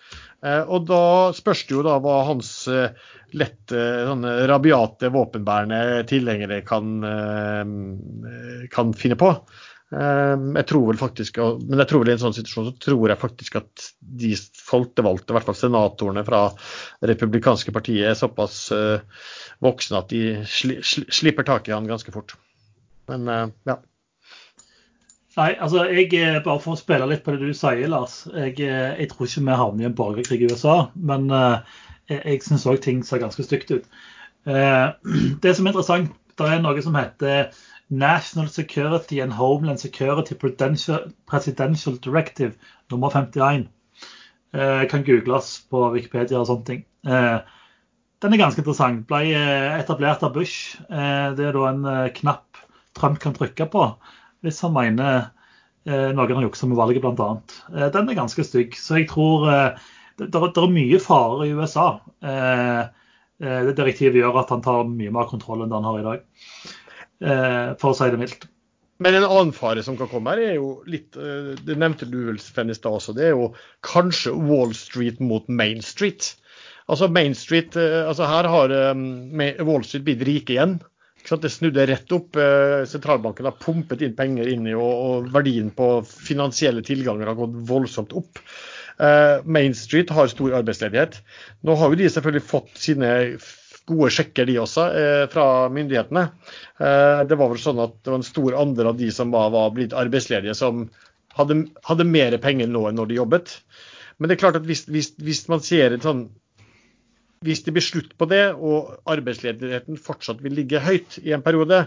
Eh, og da spørs det jo da hva hans eh, lett sånne rabiate, våpenbærende tilhengere kan, eh, kan finne på. Ehm, jeg tror vel faktisk, Men jeg tror vel i en sånn situasjon så tror jeg faktisk at de folkevalgte, i hvert fall senatorene fra republikanske partiet, er såpass uh, voksne at de sli, sli, slipper tak i han ganske fort. Men uh, ja. Nei, altså jeg, eh, Bare for å spille litt på det du sier, Lars. Jeg, jeg tror ikke vi havner i en borgerkrig i USA. Men jeg, jeg syns òg ting ser ganske stygt ut. det som er interessant, det er noe som heter National Security and Homeland Security Presidential Directive nummer 51. Eh, kan googles på Wikipedia og sånne ting. Eh, den er ganske interessant. Ble eh, etablert av Bush. Eh, det er da en eh, knapp Trump kan trykke på hvis han mener eh, noen har juksa med valget, bl.a. Den er ganske stygg. Så jeg tror det, det, er mye farer i USA. det direktivet gjør at han tar mye mer kontroll enn det han har i dag. Eh, for å si det mildt. Men en annen fare som kan komme her, er jo litt eh, Det nevnte du vel Sven i også. Det er jo kanskje Wall Street mot Main Street. Altså Main Street, eh, altså Her har Wall Street blitt rike igjen. Det snudde rett opp. Sentralbanken har pumpet inn penger inn i, og verdien på finansielle tilganger har gått voldsomt opp. Main Street har stor arbeidsledighet. Nå har jo de selvfølgelig fått sine gode sjekker, de også, eh, fra myndighetene. Eh, det var vel sånn at det var en stor andel av de som var, var blitt arbeidsledige, som hadde, hadde, mer penger nå enn når de jobbet. Men det er klart at hvis, hvis, hvis man ser en sånn hvis det blir slutt på det, og arbeidsledigheten fortsatt vil ligge høyt i en periode,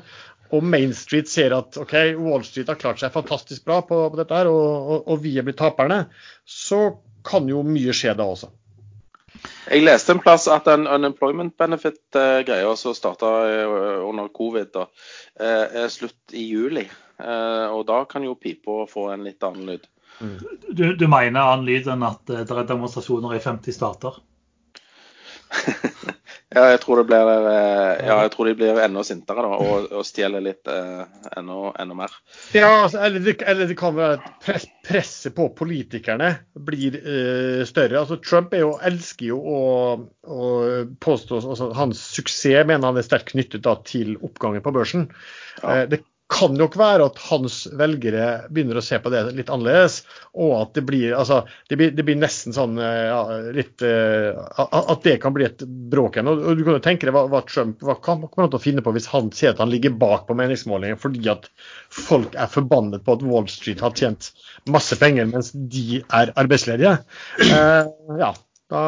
og Main Street ser at OK, Wall Street har klart seg fantastisk bra på, på dette, her, og, og, og vi er blitt taperne, så kan jo mye skje da også. Jeg leste en plass at en unemployment benefit-greia som starta eh, under covid, da, eh, er slutt i juli. Eh, og da kan jo pipa få en litt annen lyd. Mm. Du, du mener annen lyd enn at det er demonstrasjoner i 50 stater? Ja, jeg tror, det blir, eh, ja, jeg tror de blir enda sintere da, og, og stjeler litt eh, enda, enda, mer. Ja, altså, eller, det, eller, det, kan være at press, presset på politikerne blir eh, større. Altså, Trump jo, elsker jo å, å påstå altså, Hans suksess mener han er sterkt knyttet da, til oppgangen på børsen. Ja. Eh, det kan nok være at hans velgere begynner å se på det litt annerledes. Og at det blir, altså, det blir, det blir nesten sånn eh, ja, litt uh, At det kan bli et bråk igjen. Og, du kan jo tenke deg hva, hva Trump hva kan man til å finne på hvis han sier at han ligger bak på meningsmålingen fordi at folk er forbannet på at Wall Street har tjent masse penger mens de er arbeidsledige. Uh, ja, da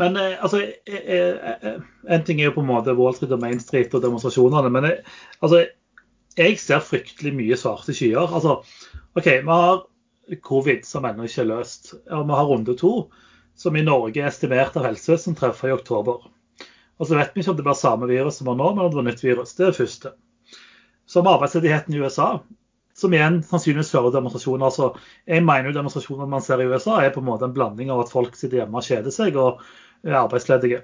Men eh, altså, eh, eh, En ting er jo på en måte Wall Street og Main Street og demonstrasjonene, men altså, jeg ser fryktelig mye svarte skyer. Altså, OK, vi har covid som ennå ikke er løst. Og vi har runde to, som i Norge er estimert av helsevesenet treffer i oktober. Og så vet vi ikke om det blir samme virus som var nå, men om det var nytt virus. Det er det første. Så har arbeidsledigheten i USA, som igjen sannsynligvis fører demonstrasjoner. Altså, jeg mener jo demonstrasjoner man ser i USA er på en måte en blanding av at folk sitter hjemme og kjeder seg og er arbeidsledige.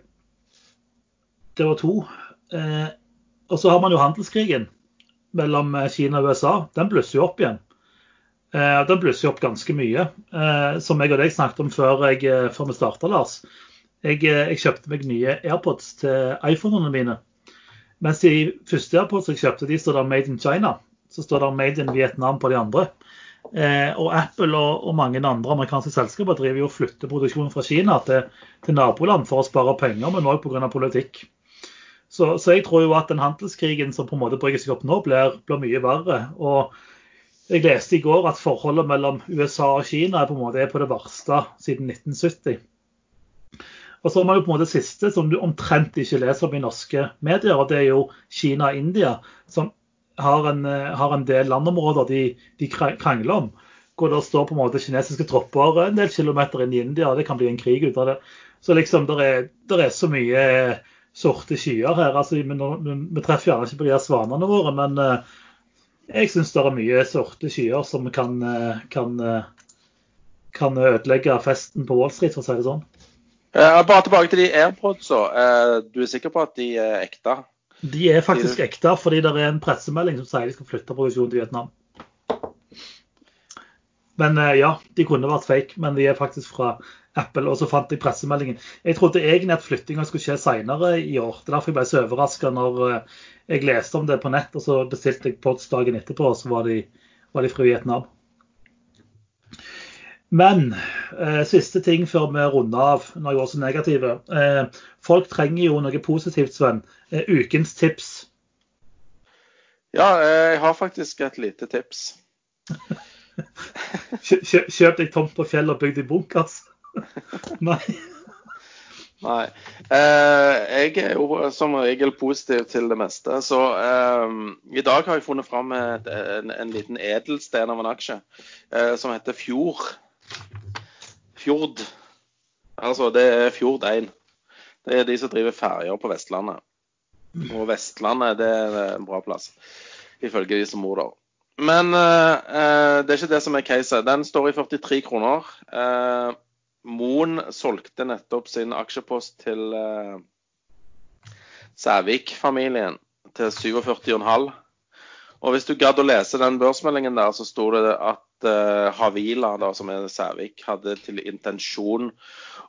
Det var to. Eh, og så har man jo handelskrigen mellom Kina og USA. Den blusser jo opp igjen. Eh, den blusser jo opp ganske mye. Eh, som jeg og deg snakket om før, jeg, eh, før vi starta, Lars. Jeg, eh, jeg, kjøpte meg nye AirPods til iPhonene mine. Mens de første AirPods jeg kjøpte, de står der Made in China så står det 'Made in Vietnam' på de andre. Eh, og Apple og, og, mange andre amerikanske selskaper driver jo og flytter produksjonen fra Kina til, til naboland for å spare penger, men òg pga. politikk. Så, så, jeg tror jo at den handelskrigen som på en måte brygger seg opp nå, blir, blir, mye verre. Og jeg leste i går at forholdet mellom USA og Kina er på en måte er på det verste siden 1970. Og så har man jo på en måte det siste som du omtrent ikke leser om i norske medier, og det er jo Kina og India, som har en, har en del landområder de, de, krangler om. Hvor det står på en måte kinesiske tropper en del kilometer inn i India. og Det kan bli en krig ut av det. Så liksom, det er, er, så mye sorte skyer her. altså Vi, vi treffer gjerne ikke på de her svanene våre, men uh, jeg syns det er mye sorte skyer som kan, uh, kan, uh, kan, ødelegge festen på Wall Street, for å si det sånn. bare tilbake til de AirPodsa. du er sikker på at de er ekte? De er faktisk ekte, fordi det er en pressemelding som sier de skal flytte produksjonen til Vietnam. Men eh, ja, de kunne vært fake, men de er faktisk fra Apple. Og så fant jeg pressemeldingen. Jeg trodde egentlig at flyttinga skulle skje seinere i år. Det er derfor jeg ble så overraska når eh, jeg leste om det på nett, og så bestilte jeg pods dagen etterpå, og så var de, var de fra Vietnam. Men eh, siste ting før vi runder av, når jeg var så negative. Eh, folk trenger jo noe positivt, Sven. Eh, ukens tips. Ja, eh, jeg har faktisk et lite tips. kjøp deg tomt på fjellet og bygg deg bunkers? Nei. Nei. Eh, jeg er jo som regel positiv til det meste. Så eh, i dag har jeg funnet fram en, en, liten edelsten av en aksje eh, som heter Fjord. Fjord. Altså, det er Fjord 1. Det er de som driver ferjer på Vestlandet. Og Vestlandet, det er en bra plass, ifølge de som bor der. Men eh, det er ikke det som er caset. Den står i 43 kroner. Eh, Moen solgte nettopp sin aksjepost til eh, Sævik-familien til 47,5. Og hvis du gadd å lese den børsmeldingen der, så sto det at uh, Havila, da, som er Sævik, hadde til intensjon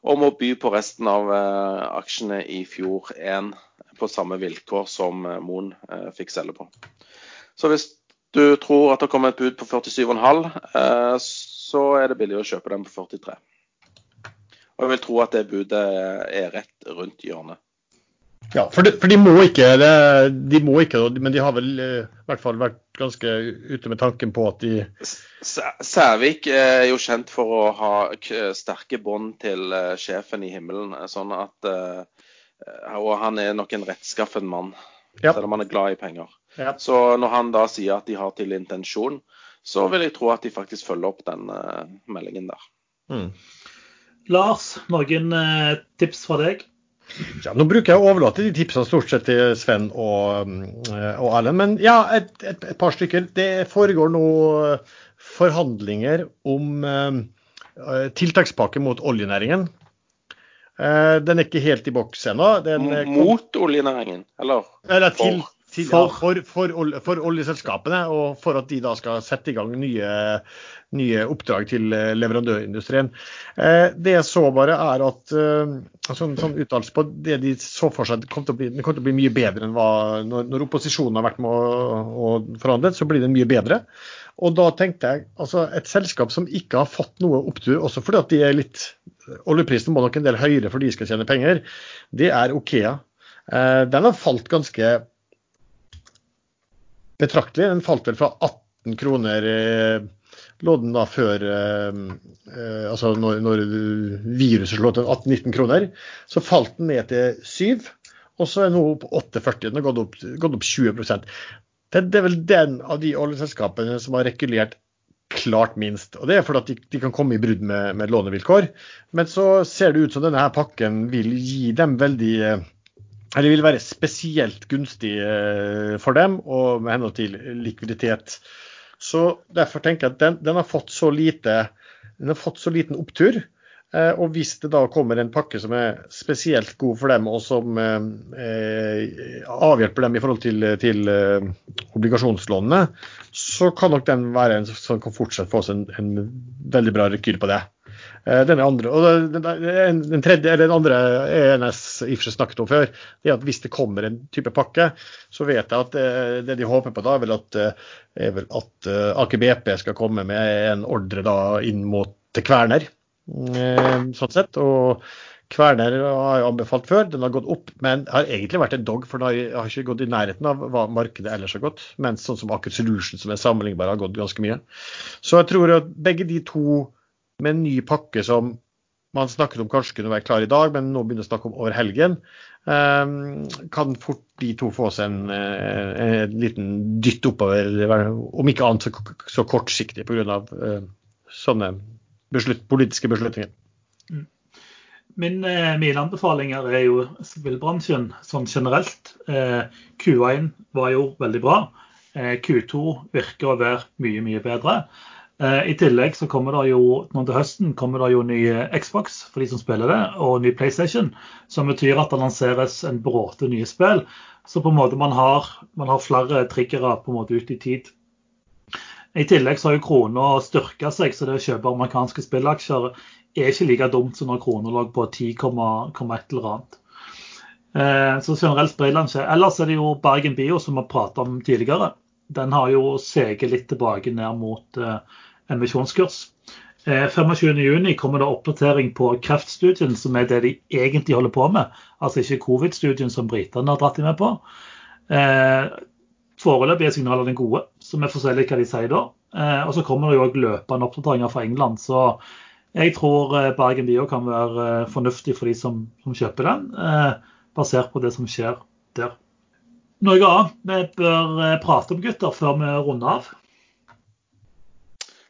om å by på resten av uh, aksjene i fjor 1 på samme vilkår som uh, Moen uh, fikk selge på. Så hvis du tror at det kommer et bud på 47,5, så er det billig å kjøpe den på 43. Og jeg vil tro at det budet er rett rundt hjørnet. Ja, for de, for de, må ikke, de må ikke, men de har vel i hvert fall vært ganske ute med tanken på at de Sævik er jo kjent for å ha sterke bånd til eh, sjefen i himmelen. sånn at eh, Og han er nok en rettskaffen mann, ja. selv om han er glad i penger. Ja. Så når han da sier at de har til intensjon, så vil jeg tro at de faktisk følger opp den meldingen der. Mm. Lars, noen uh, tips fra deg? Ja, nå bruker jeg å overlate de tipsene stort sett til Sven og, eh, og Erlend. Men ja, et, et, et, par stykker. Det foregår nå forhandlinger om eh, tiltakspakke mot oljenæringen. Eh, den er ikke helt i boks ennå. Mot oljenæringen, eller? Eller til, til, for, for, for, for, oljeselskapene, og for at de da skal sette i gang nye, nye oppdrag til eh, leverandørindustrien. Eh, det jeg så bare, er at eh, sånn, sånn uttalelse på det de så for seg kom til å bli, det kom til å bli mye bedre enn hva når, når opposisjonen har vært med og, forhandlet, så blir det mye bedre. Og da tenkte jeg altså et selskap som ikke har fått noe opptur, også fordi at de er litt Oljeprisen må nok en del høyere for de skal tjene penger. Det er Okea. Den har falt ganske betraktelig. Den falt vel fra 18 kroner eh, lå den da før eh, eh, Altså når, når viruset slo til 18-19 kroner, så falt den ned til 7. Og så er den nå på 8,40. Den har gått opp, gått opp 20 det, det er vel den av de oljeselskapene som har regulert klart minst. Og Det er fordi at de, de kan komme i brudd med, med, lånevilkår. Men så ser det ut som denne her pakken vil gi dem veldig eller vil være spesielt gunstig eh, for dem, og med henhold til likviditet. Så Derfor tenker jeg at den, den har fått lite den har fått så liten opptur. Eh, og hvis det da kommer en pakke som er spesielt god for dem, og som eh, avhjelper dem i forhold til, til eh, obligasjonslånene, så kan nok den være en som kan fortsette få oss en, en veldig bra rekyl på det. Eh, den andre, og den, den tredje, eller den andre ENS Ifre snakket om før, det er at hvis det kommer en type pakke, så vet jeg at det, eh, de håper på da, er vel at, eh, er vel at Aker BP skal komme med en ordre da inn mot Kverner. sånn sett, og Kverner har jeg anbefalt før, den har gått opp, men har egentlig vært en dog, for den har ikke gått i nærheten av hva markedet ellers har gått. Mens sånn som Aker Solution, som er sammenlignbar, har gått ganske mye. Så jeg tror at begge de to med en ny pakke som man snakket om kanskje kunne være klar i dag, men nå begynner å snakke om over helgen. Um, kan fort de to få seg en, en, en liten dytt oppover, om ikke annet så, så kortsiktig pga. Uh, sånne beslut, politiske beslutninger. Mm. Min, eh, mine anbefalinger er jo spillbransjen sånn generelt. Eh, Q1 var jo veldig bra. Eh, Q2 virker å være mye, mye bedre. Eh, I tillegg så kommer det jo nå til høsten kommer det jo ny Xbox for de som spiller det, og ny PlayStation. Som betyr at det lanseres en bråte nye spill. Så på en måte man har, man har flere triggere på en måte ut i tid. I tillegg så har jo krona styrka seg, så det å kjøpe amerikanske spillaksjer er ikke like dumt som når krona lå på 10,1 eller annet. Eh, så generelt spillbransje. Ellers er det jo Bergen Bio, som vi har pratet om tidligere. Den har jo seget litt tilbake ned mot emisjonskurs. 25.6 eh, kommer det oppdatering på kreftstudien, som er det de egentlig holder på med. Altså ikke covid-studien som britene har dratt dem med på. Eh, foreløpig er signalene gode, så vi får se litt hva de sier da. Eh, og så kommer det jo òg løpende oppdateringer fra England. Så jeg tror eh, Bergen Bio kan være eh, fornuftig for de som, som kjøper den, basert på det som skjer der. Noe annet vi bør prate om, gutter, før vi runder av?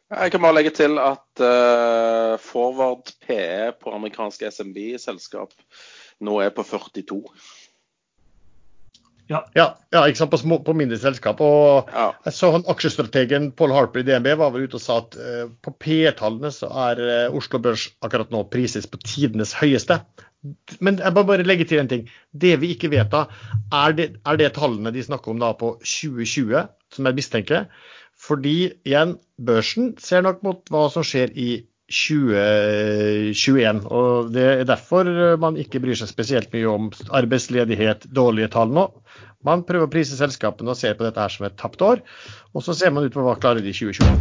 Jeg kan bare legge til at uh, forward PE på amerikanske SMB-selskap nå er på 42. Ja, ja, ja ikke sant, på, små, på mindre selskap. Og ja. jeg så han Aksjestrategen Paul Harper i DNB var vel ute og sa at uh, på PE-tallene så er uh, Oslo Børs akkurat nå prises på tidenes høyeste. Men jeg må bare legge til en ting. Det vi ikke vet da, er det, er det tallene de snakker om da på 2020, som jeg mistenker. Fordi igjen, børsen ser nok mot hva som skjer i 2021. og Det er derfor man ikke bryr seg spesielt mye om arbeidsledighet, dårlige tall nå. Man prøver å prise selskapene og ser på dette her som et tapt år. Og så ser man ut på hva klarer de i 2020.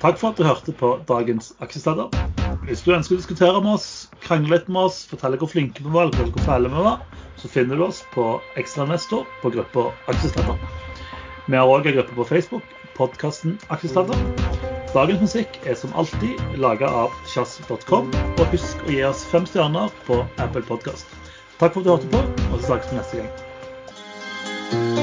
Takk for at du hørte på dagens Aksjesteder. Hvis du ønsker å diskutere med oss, krangle litt med oss, fortelle hvor flinke vi var eller hvor fæle vi var, så finner du oss på Ekstranestor på gruppa Aksjesteder. Vi har òg en gruppe på Facebook, podkasten Aksjesladder. Dagens musikk er som alltid laga av sjazz.com. Og husk å gi oss fem stjerner på Apple Podkast. Takk for at du hørte på, og så snakkes vi neste gang.